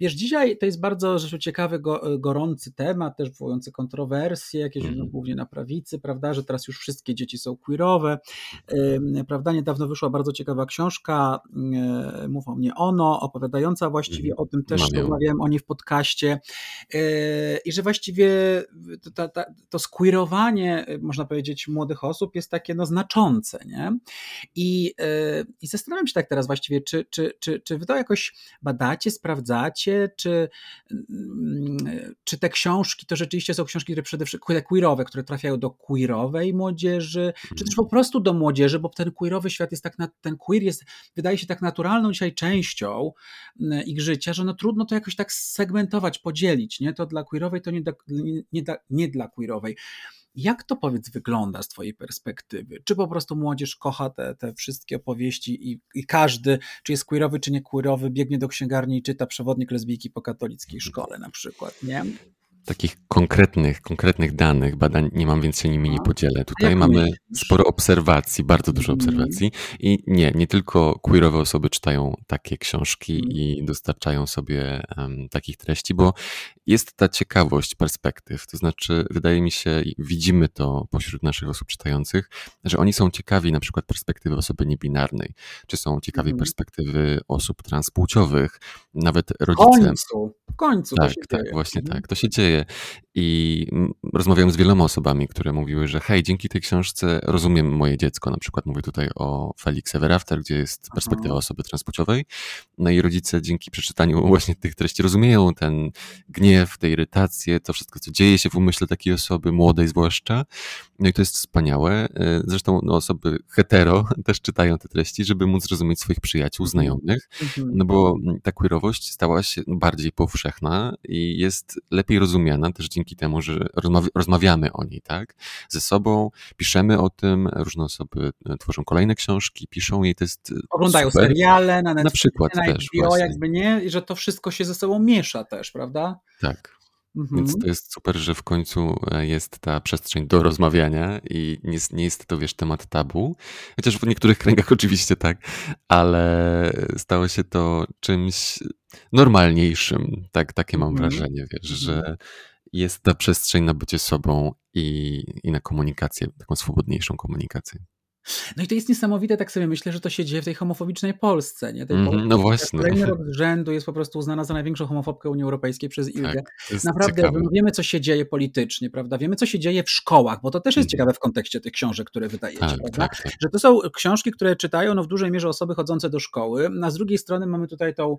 wiesz, dzisiaj to jest bardzo rzecz ciekawy, go, gorący temat, też wywołujący kontrowersje, jakieś mm. głównie na prawicy, prawda, że teraz już wszystkie dzieci są queerowe, prawda, niedawno wyszła bardzo ciekawa książka, mów o mnie ono, opowiadająca właściwie mm. o tym, też rozmawiałem o niej w podcaście i że właściwie to, to, to squeerowanie, można powiedzieć, młodych osób jest takie no znaczące, nie? I, e, i zastanawiam się tak teraz właściwie, czy, czy, czy, czy wy to jakoś badacie, sprawdzacie, czy, mm, czy te książki to rzeczywiście są książki, które przede wszystkim queerowe, które trafiają do queerowej młodzieży, czy też po prostu do młodzieży, bo ten queerowy świat jest tak, ten queer jest, wydaje się tak naturalną dzisiaj częścią mm, ich życia, że no trudno to jakoś tak segmentować, podzielić, nie? To dla queerowej, to nie dla, nie, dla, nie dla queerowej. Jak to powiedz wygląda z Twojej perspektywy? Czy po prostu młodzież kocha te, te wszystkie opowieści i, i każdy, czy jest queerowy, czy nie queerowy, biegnie do księgarni i czyta przewodnik lesbijki po katolickiej szkole na przykład, nie? Takich konkretnych, konkretnych danych, badań nie mam, więc się nimi nie podzielę. Tutaj mamy sporo obserwacji, bardzo dużo mhm. obserwacji i nie, nie tylko queerowe osoby czytają takie książki mhm. i dostarczają sobie um, takich treści, bo jest ta ciekawość perspektyw. To znaczy, wydaje mi się, widzimy to pośród naszych osób czytających, że oni są ciekawi na przykład perspektywy osoby niebinarnej, czy są ciekawi mhm. perspektywy osób transpłciowych, nawet rodzice. W końcu, w końcu. Tak, tak, dzieje. właśnie tak. To się dzieje. I rozmawiałem z wieloma osobami, które mówiły, że hej, dzięki tej książce rozumiem moje dziecko. Na przykład mówię tutaj o Felix Everafter, gdzie jest perspektywa Aha. osoby transpłciowej. No i rodzice dzięki przeczytaniu właśnie tych treści rozumieją ten gniew, tę irytację, to wszystko, co dzieje się w umyśle takiej osoby, młodej zwłaszcza. No i to jest wspaniałe. E, zresztą no, osoby hetero też czytają te treści, żeby móc zrozumieć swoich przyjaciół, mhm. znajomych, mhm. no bo ta queerowość stała się bardziej powszechna i jest lepiej rozumiana też dzięki temu, że rozmawiamy o niej, tak? Ze sobą, piszemy o tym, różne osoby e, tworzą kolejne książki, piszą jej, to jest e, Oglądają super. seriale na Netflixie, na przykład na też, HBO, jakby nie, i że to wszystko się ze sobą miesza też, prawda? Tak. Mhm. Więc to jest super, że w końcu e, jest ta przestrzeń do rozmawiania i nie jest, nie jest to, wiesz, temat tabu. Chociaż w niektórych kręgach oczywiście tak, ale stało się to czymś normalniejszym. Tak, takie mam mhm. wrażenie, wiesz, że mhm jest ta przestrzeń na bycie sobą i, i na komunikację, taką swobodniejszą komunikację. No i to jest niesamowite, tak sobie myślę, że to się dzieje w tej homofobicznej Polsce. Nie? Tej mm, no właśnie. Kolejny rok z rzędu jest po prostu uznana za największą homofobkę Unii Europejskiej przez Ilgę. Tak, Naprawdę ciekawe. wiemy, co się dzieje politycznie, prawda? Wiemy, co się dzieje w szkołach, bo to też jest mm. ciekawe w kontekście tych książek, które wydajecie, tak, prawda? Tak, tak. Że to są książki, które czytają no, w dużej mierze osoby chodzące do szkoły. A z drugiej strony mamy tutaj tą,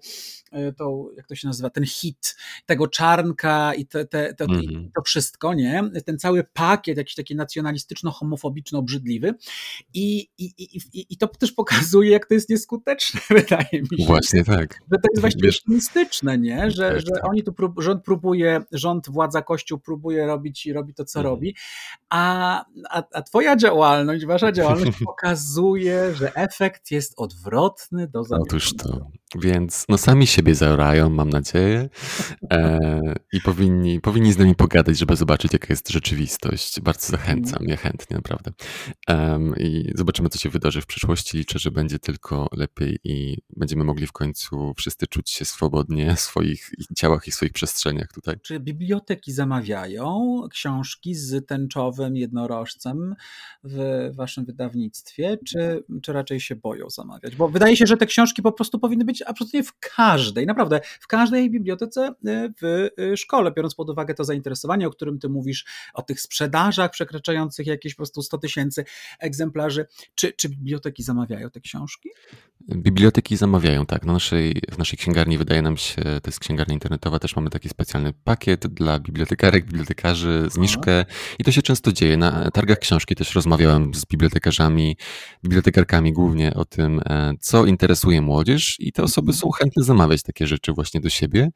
e, tą jak to się nazywa, ten hit tego czarnka i te, te, te, mm. to wszystko, nie? Ten cały pakiet jakiś taki nacjonalistyczno-homofobiczno-obrzydliwy. I, i, i, I to też pokazuje, jak to jest nieskuteczne, wydaje mi się. Właśnie tak. Że to jest właściwie optymistyczne, nie? Że, tak, że tak. oni tu, prób, rząd próbuje, rząd, władza, kościół próbuje robić i robi to, co mhm. robi, a, a, a twoja działalność, wasza działalność pokazuje, że efekt jest odwrotny do zamierzenia. Otóż to. Więc no sami siebie zaorają, mam nadzieję. E, I powinni, powinni z nami pogadać, żeby zobaczyć, jaka jest rzeczywistość. Bardzo zachęcam, ja chętnie, naprawdę. I zobaczymy, co się wydarzy w przyszłości. Liczę, że będzie tylko lepiej i będziemy mogli w końcu wszyscy czuć się swobodnie w swoich ciałach i w swoich przestrzeniach tutaj. Czy biblioteki zamawiają książki z tęczowym jednorożcem w waszym wydawnictwie, czy, czy raczej się boją zamawiać? Bo wydaje się, że te książki po prostu powinny być absolutnie w każdej, naprawdę, w każdej bibliotece y, w y, szkole, biorąc pod uwagę to zainteresowanie, o którym ty mówisz, o tych sprzedażach przekraczających jakieś po prostu 100 tysięcy egzemplarzy. Czy, czy biblioteki zamawiają te książki? Biblioteki zamawiają, tak. Na naszej, w naszej księgarni wydaje nam się, to jest księgarnia internetowa, też mamy taki specjalny pakiet dla bibliotekarek, bibliotekarzy, zniżkę i to się często dzieje. Na targach książki też rozmawiałem z bibliotekarzami, bibliotekarkami głównie o tym, e, co interesuje młodzież i te osoby są chętne zamawiać takie rzeczy właśnie do siebie,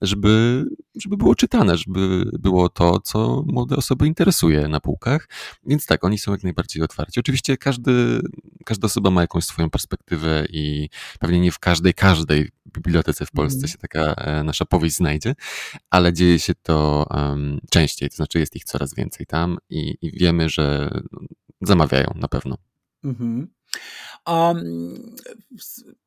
żeby, żeby było czytane, żeby było to, co młode osoby interesuje na półkach. Więc tak, oni są jak najbardziej otwarci. Oczywiście każdy, każda osoba ma jakąś swoją perspektywę i pewnie nie w każdej, każdej bibliotece w Polsce mm. się taka e, nasza powieść znajdzie, ale dzieje się to um, częściej, to znaczy jest ich coraz więcej tam i, i wiemy, że zamawiają na pewno. Mhm. Um,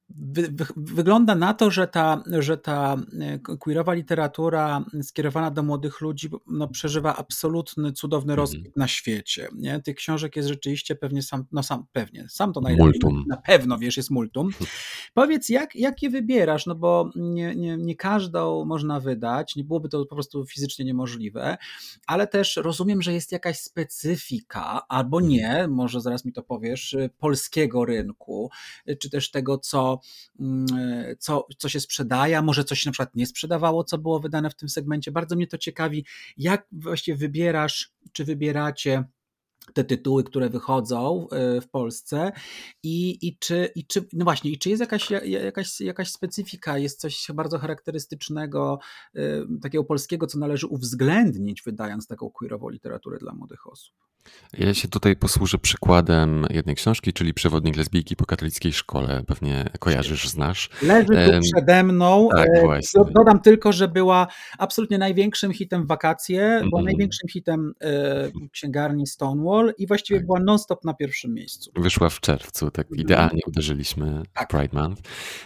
wy, wy, wygląda na to, że ta, że ta e, queerowa literatura skierowana do młodych ludzi no, przeżywa absolutny, cudowny mhm. rozkwit na świecie. Nie? Tych książek jest rzeczywiście pewnie sam, no sam pewnie, sam to najlepiej, multum. na pewno wiesz, jest multum. Powiedz, jak, jak je wybierasz, no bo nie, nie, nie każdą można wydać, nie byłoby to po prostu fizycznie niemożliwe, ale też rozumiem, że jest jakaś specyfika, albo nie, może zaraz mi to powiesz, polskiego rynku, czy też tego, co Mm, co, co się sprzedaje, a może coś się na przykład nie sprzedawało, co było wydane w tym segmencie. Bardzo mnie to ciekawi, jak właściwie wybierasz, czy wybieracie te tytuły, które wychodzą e, w Polsce i, i, czy, i czy, no właśnie, i czy jest jakaś, jakaś, jakaś specyfika, jest coś bardzo charakterystycznego, e, takiego polskiego, co należy uwzględnić, wydając taką queerową literaturę dla młodych osób? Ja się tutaj posłużę przykładem jednej książki, czyli Przewodnik lesbijki po katolickiej szkole. Pewnie kojarzysz, znasz. Leży tu przede mną. Tak, e, właśnie. Dodam tylko, że była absolutnie największym hitem w wakacje, mm. była największym hitem księgarni Stonewall i właściwie tak. była non-stop na pierwszym miejscu. Wyszła w czerwcu, tak mhm. idealnie uderzyliśmy tak. Pride Month.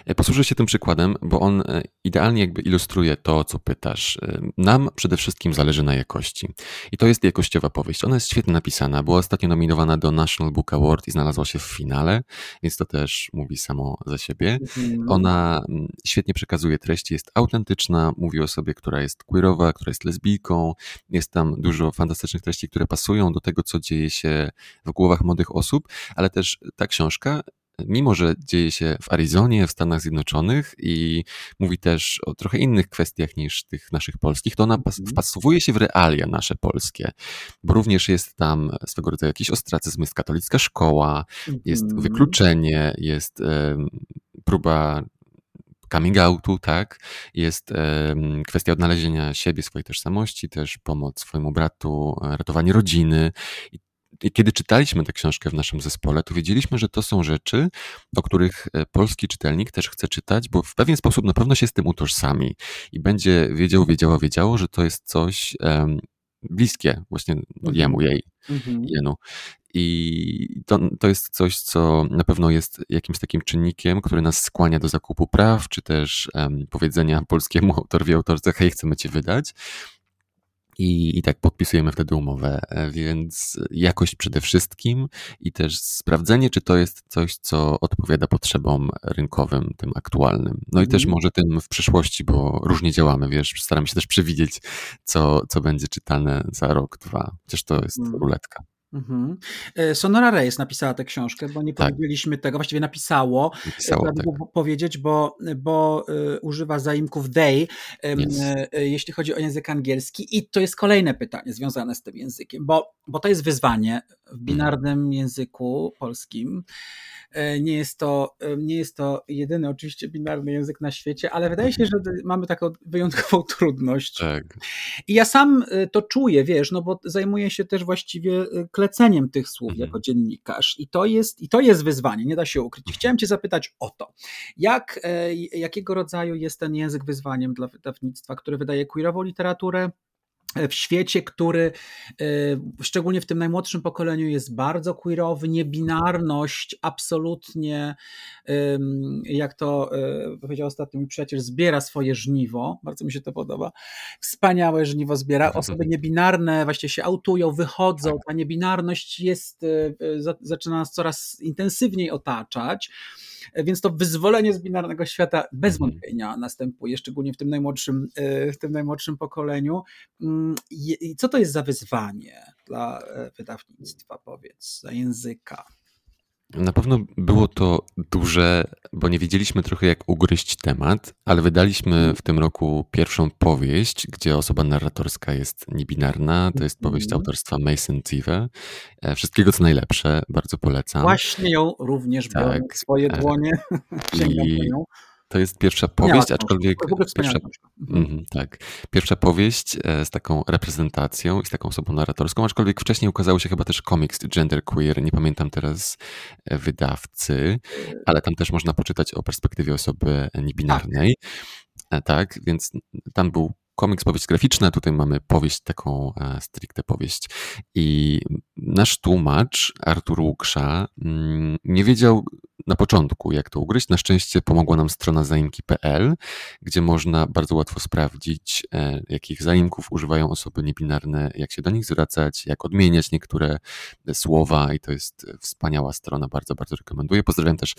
E, posłużę się tym przykładem, bo on e, idealnie jakby ilustruje to, co pytasz. E, nam przede wszystkim zależy na jakości. I to jest jakościowa powieść. Ona jest świetnie napisana. Była ostatnio nominowana do National Book Award i znalazła się w finale, więc to też mówi samo za siebie. Mhm. Ona mm, świetnie przekazuje treści, jest autentyczna, mówi o sobie, która jest queerowa, która jest lesbijką. Jest tam dużo fantastycznych treści, które pasują do tego, co dzieje się w głowach młodych osób, ale też ta książka mimo że dzieje się w Arizonie, w Stanach Zjednoczonych i mówi też o trochę innych kwestiach niż tych naszych polskich, to ona mhm. wpasowuje się w realia nasze polskie, bo również jest tam swego rodzaju jakiś ostracyzm, jest katolicka szkoła, jest mhm. wykluczenie, jest próba coming outu, tak? Jest kwestia odnalezienia siebie, swojej tożsamości, też pomoc swojemu bratu, ratowanie rodziny. I kiedy czytaliśmy tę książkę w naszym zespole, to wiedzieliśmy, że to są rzeczy, o których e, polski czytelnik też chce czytać, bo w pewien sposób na pewno się z tym utożsami i będzie wiedział, wiedziała, wiedziało, że to jest coś um, bliskie właśnie mhm. jemu, jej, mhm. jenu. I to, to jest coś, co na pewno jest jakimś takim czynnikiem, który nas skłania do zakupu praw, czy też um, powiedzenia polskiemu autorowi, autorce, hej, chcemy cię wydać i, i tak podpisujemy wtedy umowę. E, więc jakość przede wszystkim i też sprawdzenie, czy to jest coś, co odpowiada potrzebom rynkowym, tym aktualnym. No i też mhm. może tym w przyszłości, bo różnie działamy, wiesz, staramy się też przewidzieć, co, co będzie czytane za rok, dwa. Chociaż to jest mhm. ruletka. Mhm. E, Sonora Reyes napisała tę książkę, bo nie tak. powiedzieliśmy tego, właściwie napisało, napisało tak. powiedzieć, bo, bo y, używa zaimków they, yes. jeśli chodzi o język angielski i to jest kolejne pytanie związane z tym językiem, bo, bo to jest wyzwanie w binarnym języku polskim, E, nie jest to, e, nie jest to jedyny oczywiście binarny język na świecie, ale wydaje się, że mamy taką wyjątkową trudność. Tak. I ja sam e, to czuję, wiesz, no bo zajmuję się też właściwie kleceniem tych słów mhm. jako dziennikarz i to jest, i to jest wyzwanie, nie da się ukryć. Chciałem cię zapytać o to, jak, jakiego rodzaju jest ten język wyzwaniem dla wydawnictwa, które wydaje queerową literaturę, w świecie, który e, szczególnie w tym najmłodszym pokoleniu jest bardzo queerowy, niebinarność absolutnie, jak to e, powiedział ostatnio mój przyjaciel, zbiera swoje żniwo, bardzo mi się to podoba, wspaniałe żniwo zbiera, osoby niebinarne właśnie się autują, wychodzą, ta niebinarność jest, e, zaczyna nas coraz intensywniej otaczać, więc to wyzwolenie z binarnego świata bez mhm. wątpienia następuje, szczególnie w tym najmłodszym, w tym najmłodszym pokoleniu. Mm, I co to jest za wyzwanie dla e, wydawnictwa, powiedz, za języka? Na pewno było to duże, bo nie wiedzieliśmy trochę jak ugryźć temat, ale wydaliśmy w tym roku pierwszą powieść, gdzie osoba narratorska jest niebinarna. To jest powieść mhm. autorstwa Mason Tive. E, wszystkiego co najlepsze, bardzo polecam. Właśnie ją również tak. swoje e, dłonie. Sięgam I... po nią. To jest pierwsza powieść, aczkolwiek pierwsza, mm, tak, pierwsza powieść e, z taką reprezentacją i z taką osobą narratorską, aczkolwiek wcześniej ukazało się chyba też komiks Gender Queer, nie pamiętam teraz e, wydawcy, ale tam też można poczytać o perspektywie osoby niebinarnej. Tak, tak więc tam był komiks, powieść graficzna, tutaj mamy powieść, taką stricte powieść. I nasz tłumacz, Artur Łuksza, mm, nie wiedział na początku, jak to ugryźć. Na szczęście pomogła nam strona zaimki.pl, gdzie można bardzo łatwo sprawdzić, e, jakich zaimków używają osoby niebinarne, jak się do nich zwracać, jak odmieniać niektóre słowa i to jest wspaniała strona, bardzo, bardzo rekomenduję. Pozdrawiam też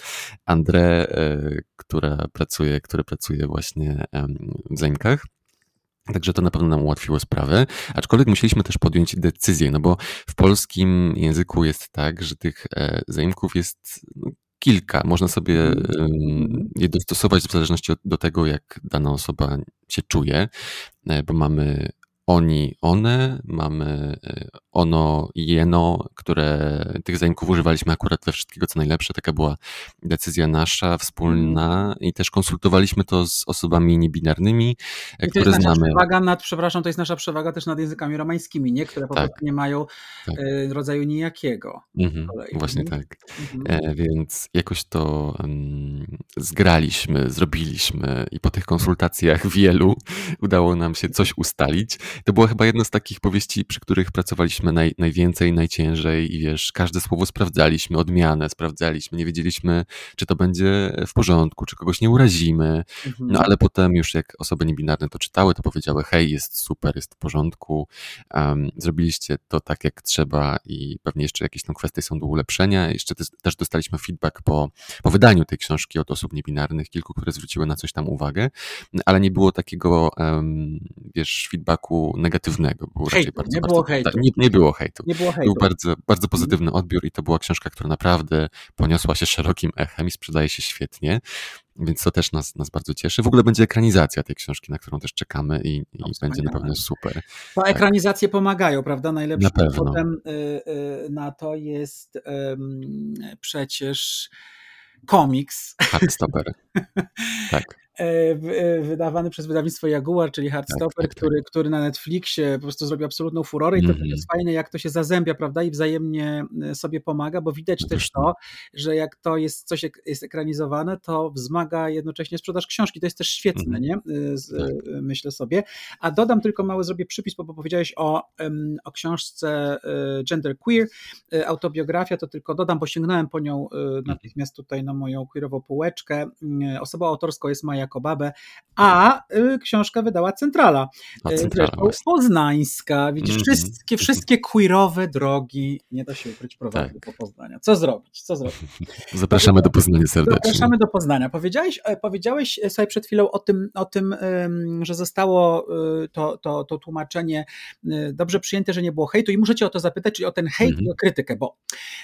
Andrę, e, która pracuje, który pracuje właśnie w zaimkach. Także to na pewno nam ułatwiło sprawę, aczkolwiek musieliśmy też podjąć decyzję, no bo w polskim języku jest tak, że tych e, zaimków jest no, kilka. Można sobie mhm. je dostosować w zależności od, do tego, jak dana osoba się czuje, e, bo mamy oni, one, mamy e, ono i jeno, które tych zaimków używaliśmy akurat we wszystkiego co najlepsze. Taka była decyzja nasza, wspólna i też konsultowaliśmy to z osobami niebinarnymi, e, I które to jest znamy. Przewaga nad, przepraszam, to jest nasza przewaga też nad językami romańskimi, nie? które po tak. prostu nie mają tak. E, rodzaju nijakiego. Mhm, właśnie tak. Mhm. Więc jakoś to um, zgraliśmy, zrobiliśmy i po tych konsultacjach wielu udało nam się coś ustalić. To była chyba jedna z takich powieści, przy których pracowaliśmy naj, najwięcej, najciężej i wiesz, każde słowo sprawdzaliśmy, odmianę sprawdzaliśmy, nie wiedzieliśmy, czy to będzie w porządku, czy kogoś nie urazimy. Mhm. No ale potem już jak osoby niebinarne to czytały, to powiedziały, hej, jest super, jest w porządku, um, zrobiliście to tak jak trzeba i pewnie jeszcze jakieś tam kwestie są do ulepszenia. Jeszcze też dostaliśmy feedback po, po wydaniu tej książki od osób niebinarnych, kilku, które zwróciły na coś tam uwagę, ale nie było takiego, um, wiesz, feedbacku negatywnego. Było hejtu, bardzo, nie, bardzo, było hejtu. nie, nie, było hejtu. Nie było hejtu. Był bardzo, bardzo pozytywny odbiór i to była książka, która naprawdę poniosła się szerokim echem i sprzedaje się świetnie. Więc to też nas, nas bardzo cieszy. W ogóle będzie ekranizacja tej książki, na którą też czekamy i, i będzie na pewno super. To tak. ekranizacje pomagają, prawda? Najlepszym powodem y, y, na to jest przecież komiks. Hardstopper. tak. E, e, wydawany przez wydawnictwo Jaguar, czyli Hardstopper, tak, tak, tak. Który, który na Netflixie po prostu zrobił absolutną furorę i to mm jest fajne, jak to się zazębia, prawda, i wzajemnie e, sobie pomaga, bo widać też to, że jak to jest coś jest ekranizowane, to wzmaga jednocześnie sprzedaż książki, to jest też świetne, -hmm. nie? Tak. Myślę sobie. A dodam tylko mały, zrobię przypis, bo powiedziałeś o, o książce Gender Queer, autobiografia, to tylko dodam, bo sięgnąłem po nią mhm. natychmiast tutaj na moją queerową półeczkę. Osobą autorską jest Maja Kobabę, a y, książkę wydała Centrala. A y, Centrala Poznańska. Widzisz, mm -hmm. wszystkie, wszystkie queerowe drogi, nie da się ukryć, prowadzą tak. po Poznania. Co zrobić? Co zrobić? Zapraszamy do Poznania serdecznie. Zapraszamy do Poznania. Powiedziałeś, e, powiedziałeś sobie przed chwilą o tym, o tym że zostało y, to, to, to tłumaczenie dobrze przyjęte, że nie było hejtu i muszę cię o to zapytać, czyli o ten hejt mm -hmm. i o krytykę, bo,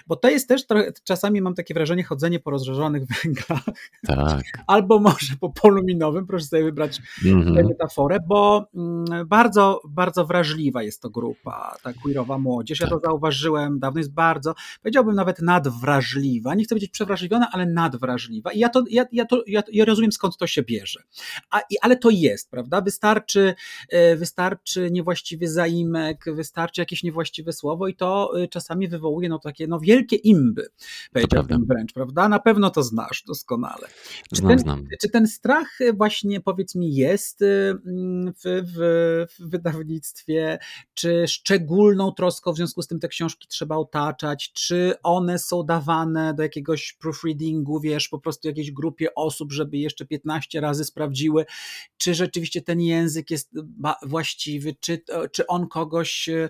bo to jest też trochę, czasami mam takie wrażenie chodzenie po rozżarzonych węglach. Tak. Albo może po polu minowym, proszę sobie wybrać mm-hmm. tę metaforę, bo mm, bardzo, bardzo wrażliwa jest to grupa, ta queerowa młodzież. Ja to tak. zauważyłem dawno, jest bardzo, powiedziałbym nawet nadwrażliwa. Nie chcę powiedzieć przewrażliwiona, ale nadwrażliwa. I ja to, ja, ja to, ja, ja rozumiem skąd to się bierze. A, i, ale to jest, prawda? Wystarczy, e, wystarczy niewłaściwy zaimek, wystarczy jakieś niewłaściwe słowo i to e, czasami wywołuje no takie no wielkie imby, powiedziałbym wręcz, prawda? Na pewno to znasz doskonale. Czy znam, ten, znam. Czy ten strach strach y, właśnie powiedz mi jest y, mm, w, w, w, wydawnictwie, czy szczególną troską w związku z tym te książki trzeba otaczać, czy one są dawane do jakiegoś proofreadingu, wiesz, po prostu jakiejś grupie osób, żeby jeszcze 15 razy sprawdziły, czy rzeczywiście ten język jest właściwy, czy, czy on kogoś y,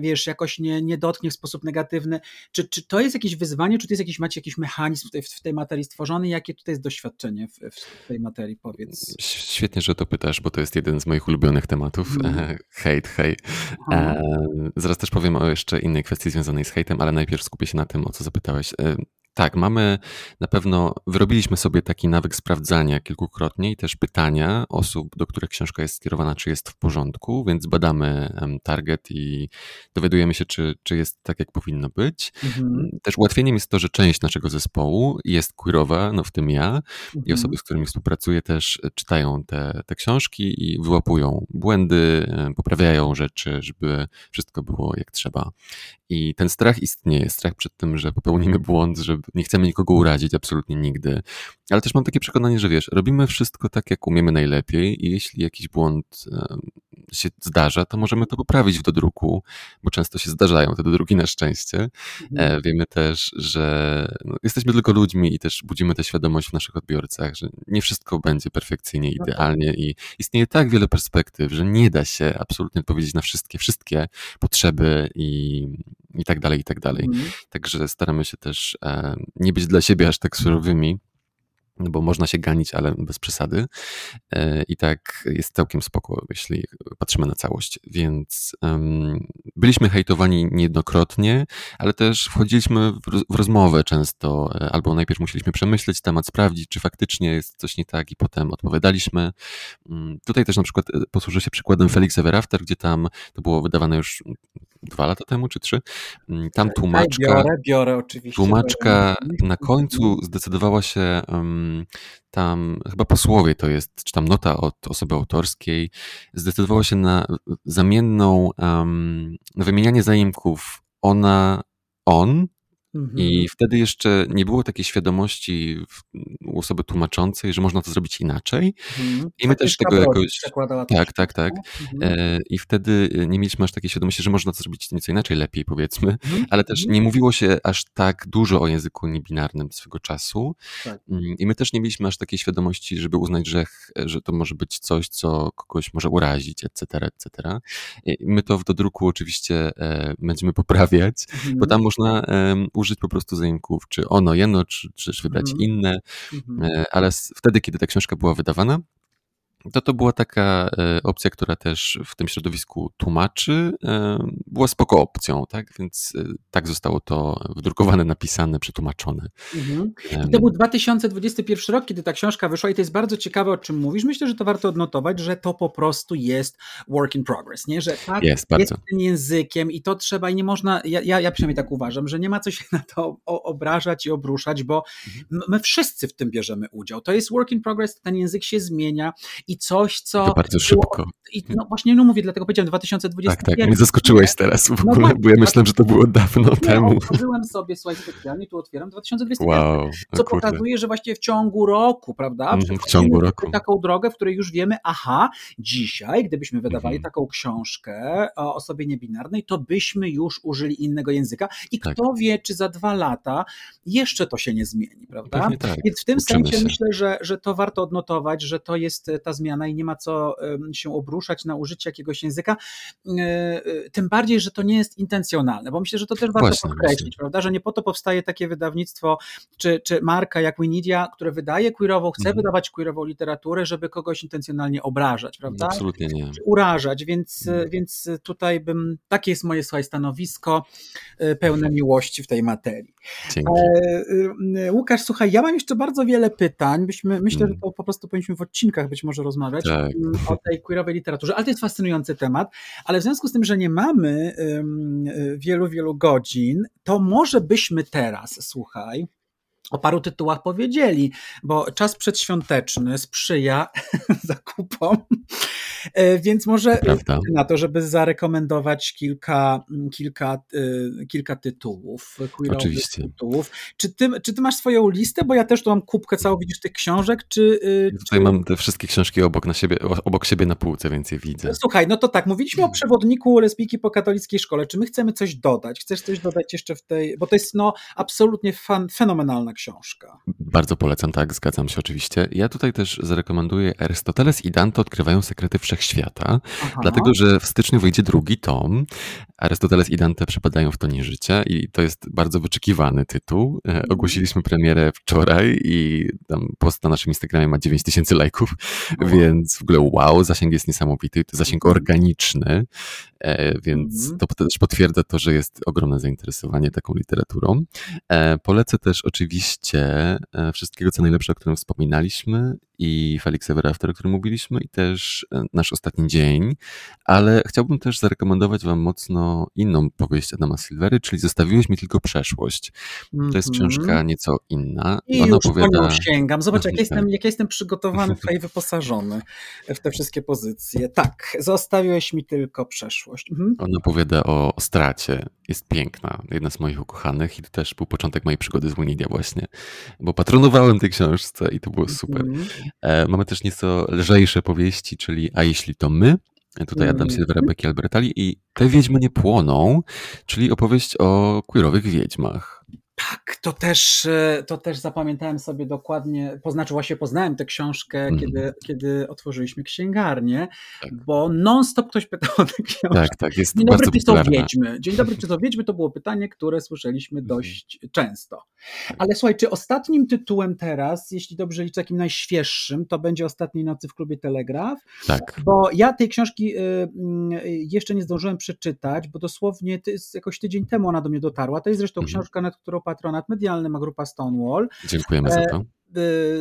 wiesz, jakoś nie, nie dotknie w sposób negatywny. Czy, czy to jest jakieś wyzwanie, czy to jest jakiś, macie jakiś mechanizm w tej, w tej materii stworzony? Jakie tutaj jest doświadczenie w, w tej materii, powiedz? Świetnie, że to pytasz, bo to jest jeden z moich ulubionych tematów. Mm. Hejt, hej. E, zaraz też powiem o jeszcze innej kwestii związanej z hejtem, ale najpierw skupię się na tym, o co zapytałeś. E, tak, mamy na pewno, wyrobiliśmy sobie taki nawyk sprawdzania kilkukrotnie i też pytania osób, do których książka jest skierowana, czy jest w porządku, więc badamy target i dowiadujemy się, czy, czy jest tak, jak powinno być. Mhm. Też ułatwieniem jest to, że część naszego zespołu jest queerowa, no w tym ja, mhm. i osoby, z którymi współpracuję, też czytają te, te książki i wyłapują błędy, poprawiają rzeczy, żeby wszystko było jak trzeba. I ten strach istnieje, strach przed tym, że popełnimy błąd, że nie chcemy nikogo urazić, absolutnie nigdy. Ale też mam takie przekonanie, że wiesz, robimy wszystko tak, jak umiemy najlepiej i jeśli jakiś błąd się zdarza, to możemy to poprawić w dodruku, bo często się zdarzają te dodruki na szczęście. Mhm. Wiemy też, że no, jesteśmy tylko ludźmi i też budzimy tę świadomość w naszych odbiorcach, że nie wszystko będzie perfekcyjnie, no tak. idealnie i istnieje tak wiele perspektyw, że nie da się absolutnie odpowiedzieć na wszystkie, wszystkie potrzeby i, i tak dalej, i tak dalej. Mhm. Także staramy się też e, nie być dla siebie aż tak surowymi, no bo można się ganić, ale bez przesady. E, I tak jest całkiem spoko, jeśli patrzymy na całość. Więc um, byliśmy hejtowani niejednokrotnie, ale też wchodziliśmy w, rozmowę często, e, albo najpierw musieliśmy przemyśleć temat, sprawdzić, czy faktycznie jest coś nie tak, i potem odpowiadaliśmy. Um, tutaj też na przykład e, posłużę się przykładem Felix Ever After, gdzie tam to było wydawane już dwa lata temu, czy trzy. Mm, tam tłumaczka. Biorę, biorę oczywiście. Tłumaczka na końcu zdecydowała się. Tam chyba posłowie to jest, czy tam nota od osoby autorskiej, zdecydowała się na zamienną, na wymienianie zaimków ona, on Mhm. I wtedy jeszcze nie było takiej świadomości u osoby tłumaczącej, że można to zrobić inaczej. Mhm. I my też tego jakoś. Tak, tak, tak. Mhm. E, I wtedy e, nie mieliśmy aż takiej świadomości, że można to zrobić nieco inaczej, lepiej powiedzmy, mhm. ale też mhm. nie mówiło się aż tak dużo o języku niebinarnym swego czasu. Tak. Mm, I my też nie mieliśmy aż takiej świadomości, żeby uznać, że, że to może być coś, co kogoś może urazić, etc., etc. I my to w dodruku oczywiście e, będziemy poprawiać, bo mhm. tam można użyć użyć po prostu zaimków, czy ono, jeno, czy, czy też wybrać mhm. inne, mhm. ale wtedy, kiedy ta książka była wydawana, to to była taka e, opcja, która też w tym środowisku tłumaczy, e, była spoko opcją, tak? Więc e, tak zostało to wydrukowane, napisane, przetłumaczone. Mhm. I to był 2021 rok, kiedy ta książka wyszła i to jest bardzo ciekawe, o czym mówisz. Myślę, że to warto odnotować, że to po prostu jest work in progress, nie? Że tak jest, jest tym językiem i to trzeba i nie można, ja, ja, ja przynajmniej tak uważam, że nie ma co się na to obrażać i obruszać, bo mhm. my wszyscy w tym bierzemy udział. To jest work in progress, ten język się zmienia i coś, co. To bardzo szybko. I no właśnie, no mówię, dlatego powiedziałem 2021. Tak, tak, mnie zaskoczyłeś teraz w no ogóle, no, bo ja myślałem, że to było dawno nie, temu. Otworzyłem sobie, słuchaj, specjalnie tu otwieram 2021, wow, co kurde. pokazuje, że właściwie w ciągu roku, prawda? Mm, w ciągu roku. Taką drogę, w której już wiemy, aha, dzisiaj, gdybyśmy wydawali mm. taką książkę o osobie niebinarnej, to byśmy już użyli innego języka i tak. kto wie, czy za dwa lata jeszcze to się nie zmieni, prawda? Tak. Więc w tym Uczymy sensie się. myślę, że, że to warto odnotować, że to jest ta zmiana zmiana i nie ma co się obruszać na użycie jakiegoś języka, e, e, tym bardziej, że to nie jest intencjonalne, bo myślę, że to też warto właśnie, podkreślić, właśnie. prawda, że nie po to powstaje takie wydawnictwo czy, czy marka jak Winidia, które wydaje queerową, chce mhm. wydawać queerową literaturę, żeby kogoś intencjonalnie obrażać, prawda? Absolutnie nie. Czy urażać, więc, mhm. więc tutaj bym, takie jest moje słuchaj, stanowisko e, pełne miłości w tej materii. Dzięki. Łukasz, słuchaj, ja mam jeszcze bardzo wiele pytań, byśmy, myślę, że mhm. to po prostu powinniśmy w odcinkach być może rozmawiać, rozmawiać tak. Mm, o tej queerowej literaturze, ale to jest fascynujący temat, ale w związku z tym, że nie mamy wielu, wielu godzin, to może byśmy teraz, słuchaj, o paru tytułach powiedzieli, bo czas przedświąteczny sprzyja zakupom, e, więc może Prawda. na to, żeby zarekomendować kilka, kilka, e, kilka tytułów, Oczywiście. tytułów. Czy ty, czy ty masz swoją listę, bo ja też tu mam kubkę całą, widzisz, tych książek, czy... E, ja tutaj czy... mam te wszystkie książki obok, na siebie, obok siebie na półce, więc je widzę. Słuchaj, no to tak, mówiliśmy o przewodniku lesbijki po katolickiej szkole, czy my chcemy coś dodać? Chcesz coś dodać jeszcze w tej, bo to jest no absolutnie fan, fenomenalna książka. Bardzo polecam, tak, zgadzam się oczywiście. Ja tutaj też zarekomenduję Arystoteles i Dante odkrywają sekrety wszechświata, Aha. dlatego że w styczniu wyjdzie drugi tom. Arystoteles i Dante przepadają w tonie życia i to jest bardzo wyczekiwany tytuł. E, mhm. Ogłosiliśmy premierę wczoraj i tam post na naszym Instagramie ma 9 tysięcy lajków, więc w ogóle wow, zasięg jest niesamowity, zasięg mhm. organiczny, więc mhm. to też potwierdza to, że jest ogromne zainteresowanie taką literaturą. E, polecę też oczywiście wszystkiego co najlepsze, o którym wspominaliśmy i Felix Ever After, o którym mówiliśmy i też nasz ostatni dzień, ale chciałbym też zarekomendować wam mocno inną powieść Adama Silvery, czyli Zostawiłeś mi tylko przeszłość. To jest książka mhm. nieco inna. I Ona już opowiada... sięgam. Zobacz, jak jestem, jak jestem przygotowany tutaj wyposażony w te wszystkie pozycje. Tak, zostawiłeś mi tylko przeszłość. Mhm. Ona opowiada o, stracie. Jest piękna. Jedna z moich ukochanych i to też był początek mojej przygody z Winidia właśnie, bo patronowałem tej książce i to było super. Mhm. E, mamy też nieco lżejsze powieści, czyli A jeśli to my, Tutaj Adam mm. Silver, Becky Albertalli i Te Wiedźmy nie płoną, czyli opowieść o queerowych wiedźmach. Tak, to też, e, to też zapamiętałem sobie dokładnie, poznaczy właśnie poznałem tę książkę, mm. kiedy, kiedy otworzyliśmy księgarnię, tak. bo non-stop ktoś pytał o tę książkę. Tak, tak, jest Dzień dobry, czy to wiedźmy? Dzień dobry, czy to wiedźmy? To było pytanie, które słyszeliśmy mhm. dość mm. często. Tak. Ale słuchaj, czy ostatnim tytułem teraz, jeśli dobrze liczę, takim najświeższym, to będzie Ostatniej Nocy w Klubie Telegraf? Tak. Bo ja tej książki y, y, jeszcze nie zdążyłem przeczytać, bo dosłownie jakoś tydzień temu ona do mnie dotarła. To jest zresztą mm. książka, nad którą patronat medialny ma grupa Stonewall. Dziękujemy za e, to.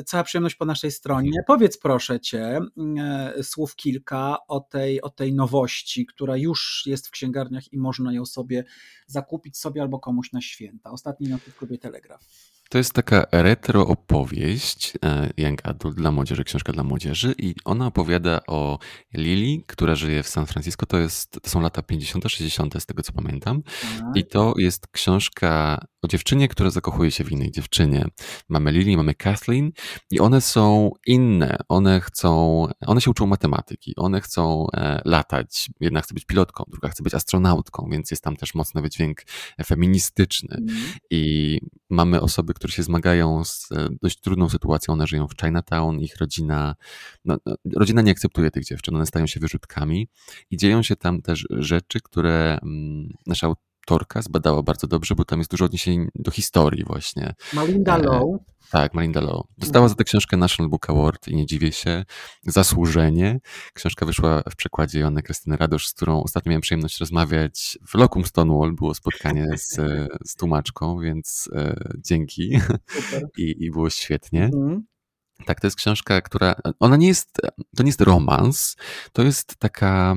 Cała przyjemność po naszej stronie. Powiedz proszę cię e, słów kilka o tej, o tej nowości, która już jest w księgarniach i można ją sobie zakupić sobie albo komuś na święta. Ostatni noty w klubie Telegraf. To jest taka retro opowieść e, Young Adult dla młodzieży, książka dla młodzieży i ona opowiada o Lili, która żyje w San Francisco. To, jest, to są lata 50., 60. z tego co pamiętam. I tak. to jest książka o dziewczynie, która zakochuje się w innej dziewczynie. Mamy Lili, mamy Kathleen i one są inne. One chcą, one się uczą matematyki, one chcą e, latać. Jedna chce być pilotką, druga chce być astronautką, więc jest tam też mocny wydźwięk feministyczny. Mm. I mamy osoby, które się zmagają z e, dość trudną sytuacją. One żyją w Chinatown, ich rodzina, no, no, rodzina nie akceptuje tych dziewczyn, one stają się wyrzutkami i dzieją się tam też rzeczy, które mm, nasza autorka zbadała bardzo dobrze, bo tam jest dużo odniesień do historii właśnie. Malinda e, Low. Tak, Malinda Low. Dostała za tę książkę National Book Award i nie dziwię się. Zasłużenie. Książka wyszła w przekładzie Joanny Krystyny Radosz, z którą ostatnio miałem przyjemność rozmawiać w Locum Stonewall. Było spotkanie z, z tłumaczką, więc e, dzięki. I, I było świetnie. Mhm. Tak, to jest książka, która. Ona nie jest. To nie jest romans, to jest taka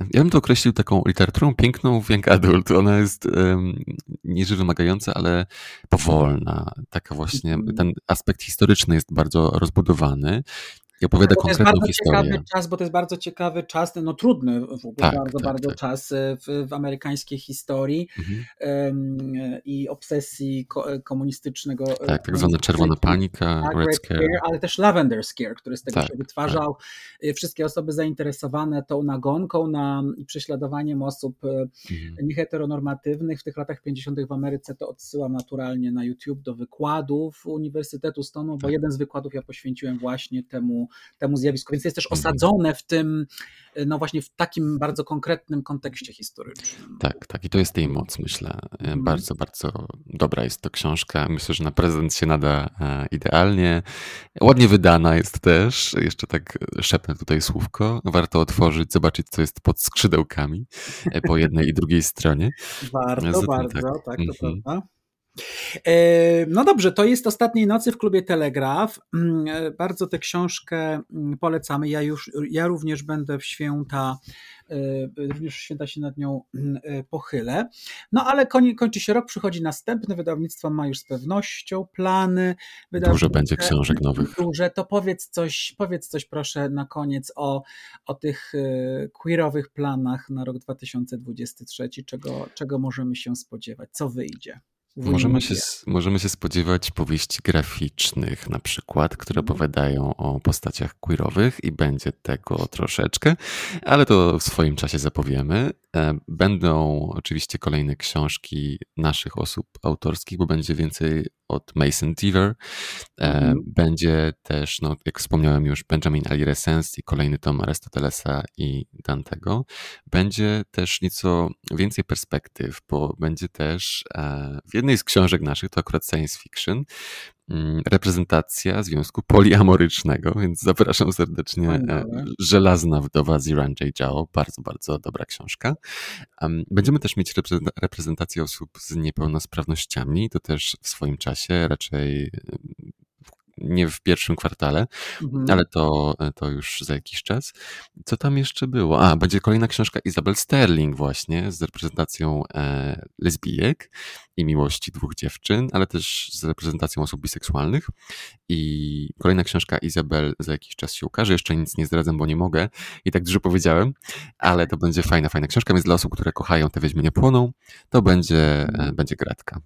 ja bym to określił taką literaturą piękną w Young Adult. Ona jest um, nie że wymagająca, ale powolna. Taka właśnie, mhm. ten aspekt historyczny jest bardzo rozbudowany i opowiada tak, konkretną to jest bardzo historię. Ciekawy czas, bo to jest bardzo ciekawy czas, no trudny w ogóle, tak, bardzo, tak, bardzo tak. czas e, w, w, amerykańskiej historii mhm. um, i obsesji ko komunistycznego. E, tak, tak zwana czerwona panika, tak, Red, Scare. Scare. Ale też Lavender Scare, który z tego tak, się wytwarzał. Tak. Wszystkie osoby zainteresowane tą nagonką na prześladowaniem osób mhm. nieheteronormatywnych w tych latach 50. w Ameryce, to odsyłam naturalnie na YouTube do wykładów Uniwersytetu Stonu, bo jeden z wykładów ja poświęciłem właśnie temu temu, zjawisku, więc jest też mhm. osadzone w tym, no właśnie w takim bardzo konkretnym kontekście historycznym. Tak, tak i to jest jej moc, myślę. Mhm. Bardzo, bardzo dobra jest to książka. Myślę, że na prezent się nada e, idealnie. Ładnie wydana jest też. Jeszcze tak szepnę tutaj słówko. Warto otworzyć, zobaczyć, co jest pod skrzydełkami e, po jednej i drugiej stronie. Warto, Zatem bardzo, tak, tak to mhm. prawda. E, no dobrze, to jest Ostatniej Nocy w klubie Telegraf. Mm, e, bardzo tę książkę mm, polecamy. Ja, już, ja również będę w święta, e, również w święta się nad nią mm, pochylę. No ale kończy się rok, przychodzi następny, wydawnictwo ma już z pewnością plany. Dużo będzie książek nowych. Duże, to powiedz coś, powiedz coś proszę na koniec o, o tych queerowych planach na rok 2023, czego, czego możemy się spodziewać, co wyjdzie. Możemy się, możemy się spodziewać powieści graficznych, na przykład, które mhm. opowiadają o postaciach queerowych i będzie tego troszeczkę, ale to w swoim czasie zapowiemy. E, będą oczywiście kolejne książki naszych osób autorskich, bo będzie więcej od Mason Deaver. E, mhm. Będzie też, no, jak wspomniałem już, Benjamin Aliresens i kolejny tom Arystotelesa i Dantego. Będzie też nieco więcej perspektyw, bo będzie też e, w jednej z książek naszych, to akurat science fiction, reprezentacja związku poliamorycznego, więc zapraszam serdecznie. E, Żelazna wdowa Ziran J. Zhao, bardzo, bardzo dobra książka. Będziemy też mieć reprezentację osób z niepełnosprawnościami, to też w swoim czasie, raczej nie w pierwszym kwartale, mhm. ale to, to już za jakiś czas. Co tam jeszcze było? A, będzie kolejna książka Isabel Sterling właśnie z reprezentacją e, lesbijek i miłości dwóch dziewczyn, ale też z reprezentacją osób biseksualnych. I kolejna książka Izabel za jakiś czas się ukaże. Jeszcze nic nie zdradzam, bo nie mogę i tak dużo powiedziałem, ale to będzie fajna, fajna książka, więc dla osób, które kochają te Wiedźmy nie płoną, to będzie, e, będzie gratka.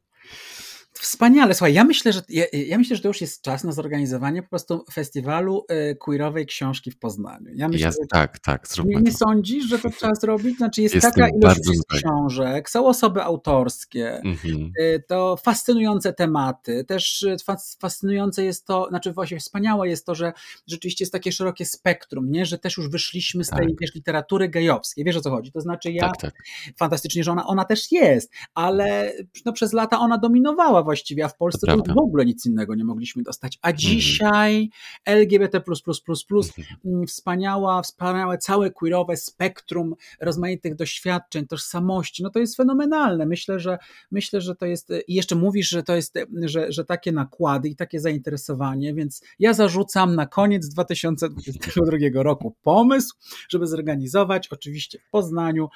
Wspaniale. Słuchaj, ja myślę, że ja, ja, myślę, że to już jest czas na zorganizowanie po prostu festiwalu y, queerowej książki w Poznaniu. Ja myślę, ja, tak, tak, zróbmy nie, nie sądzisz, że to trzeba zrobić? Znaczy jest Jestem taka ilość książek, są osoby autorskie, mhm. y, to fascynujące tematy, też y, fascynujące jest to, znaczy właśnie wspaniałe jest to, że rzeczywiście jest takie szerokie spektrum, nie? że też już wyszliśmy z tej tak. wiesz, literatury gejowskiej. Wiesz o co chodzi? To znaczy ja, tak, tak. fantastycznie, że ona, ona też jest, ale no, przez lata ona dominowała właściwie, a w Polsce to, to w ogóle nic innego nie mogliśmy dostać. A mhm. dzisiaj LGBT, mhm. wspaniała, wspaniałe całe queerowe spektrum rozmaitych doświadczeń, tożsamości, no to jest fenomenalne. Myślę, że myślę, że to jest, i jeszcze mówisz, że to jest, że, że takie nakłady i takie zainteresowanie, więc ja zarzucam na koniec 2022 roku pomysł, żeby zorganizować oczywiście w Poznaniu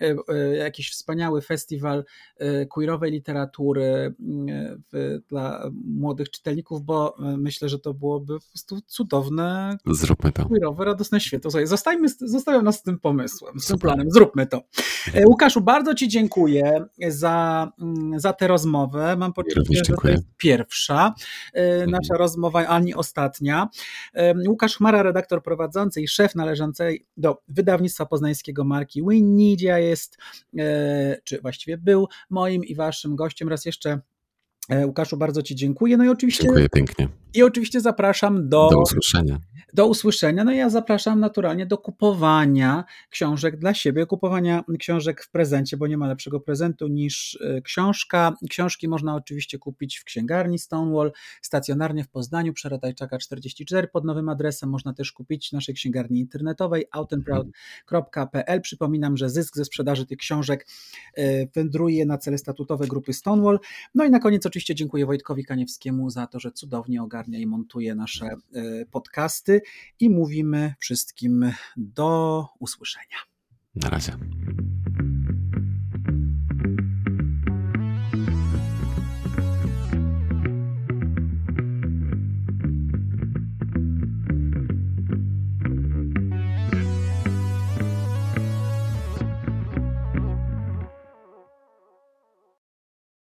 e, e, jakiś wspaniały festiwal e, queerowej literatury w, dla młodych czytelników, bo myślę, że to byłoby po prostu cudowne, Zróbmy to. queerowe, radosne święto. Słuchaj, zostajmy, zostawiam nas z tym pomysłem, z tym planem, zróbmy to. Łukaszu, bardzo Ci dziękuję za, mm, za tę rozmowę. Mam poczucie, że to jest pierwsza mhm. nasza rozmowa, ani ostatnia. Łukasz Chmara, redaktor prowadzący i szef należącej do wydawnictwa poznańskiego marki Winnidia jest, e, czy właściwie był moim i waszym gościem. Raz jeszcze e, Łukaszu, bardzo Ci dziękuję. No i oczywiście. Dziękuję pięknie. I oczywiście zapraszam do. Do usłyszenia do usłyszenia. No ja zapraszam naturalnie do kupowania książek dla siebie, kupowania książek w prezencie, bo nie ma lepszego prezentu niż e, książka. Książki można oczywiście kupić w księgarni Stonewall, stacjonarnie w Poznaniu, Przeradajczaka 44 pod nowym adresem. Można też kupić w naszej księgarni internetowej outandproud.pl. Przypominam, że zysk ze sprzedaży tych książek e, wędruje na cele statutowe grupy Stonewall. No i na koniec oczywiście dziękuję Wojtkowi Kaniewskiemu za to, że cudownie ogarnia i montuje nasze e, podcasty i mówimy wszystkim do usłyszenia. Na razie.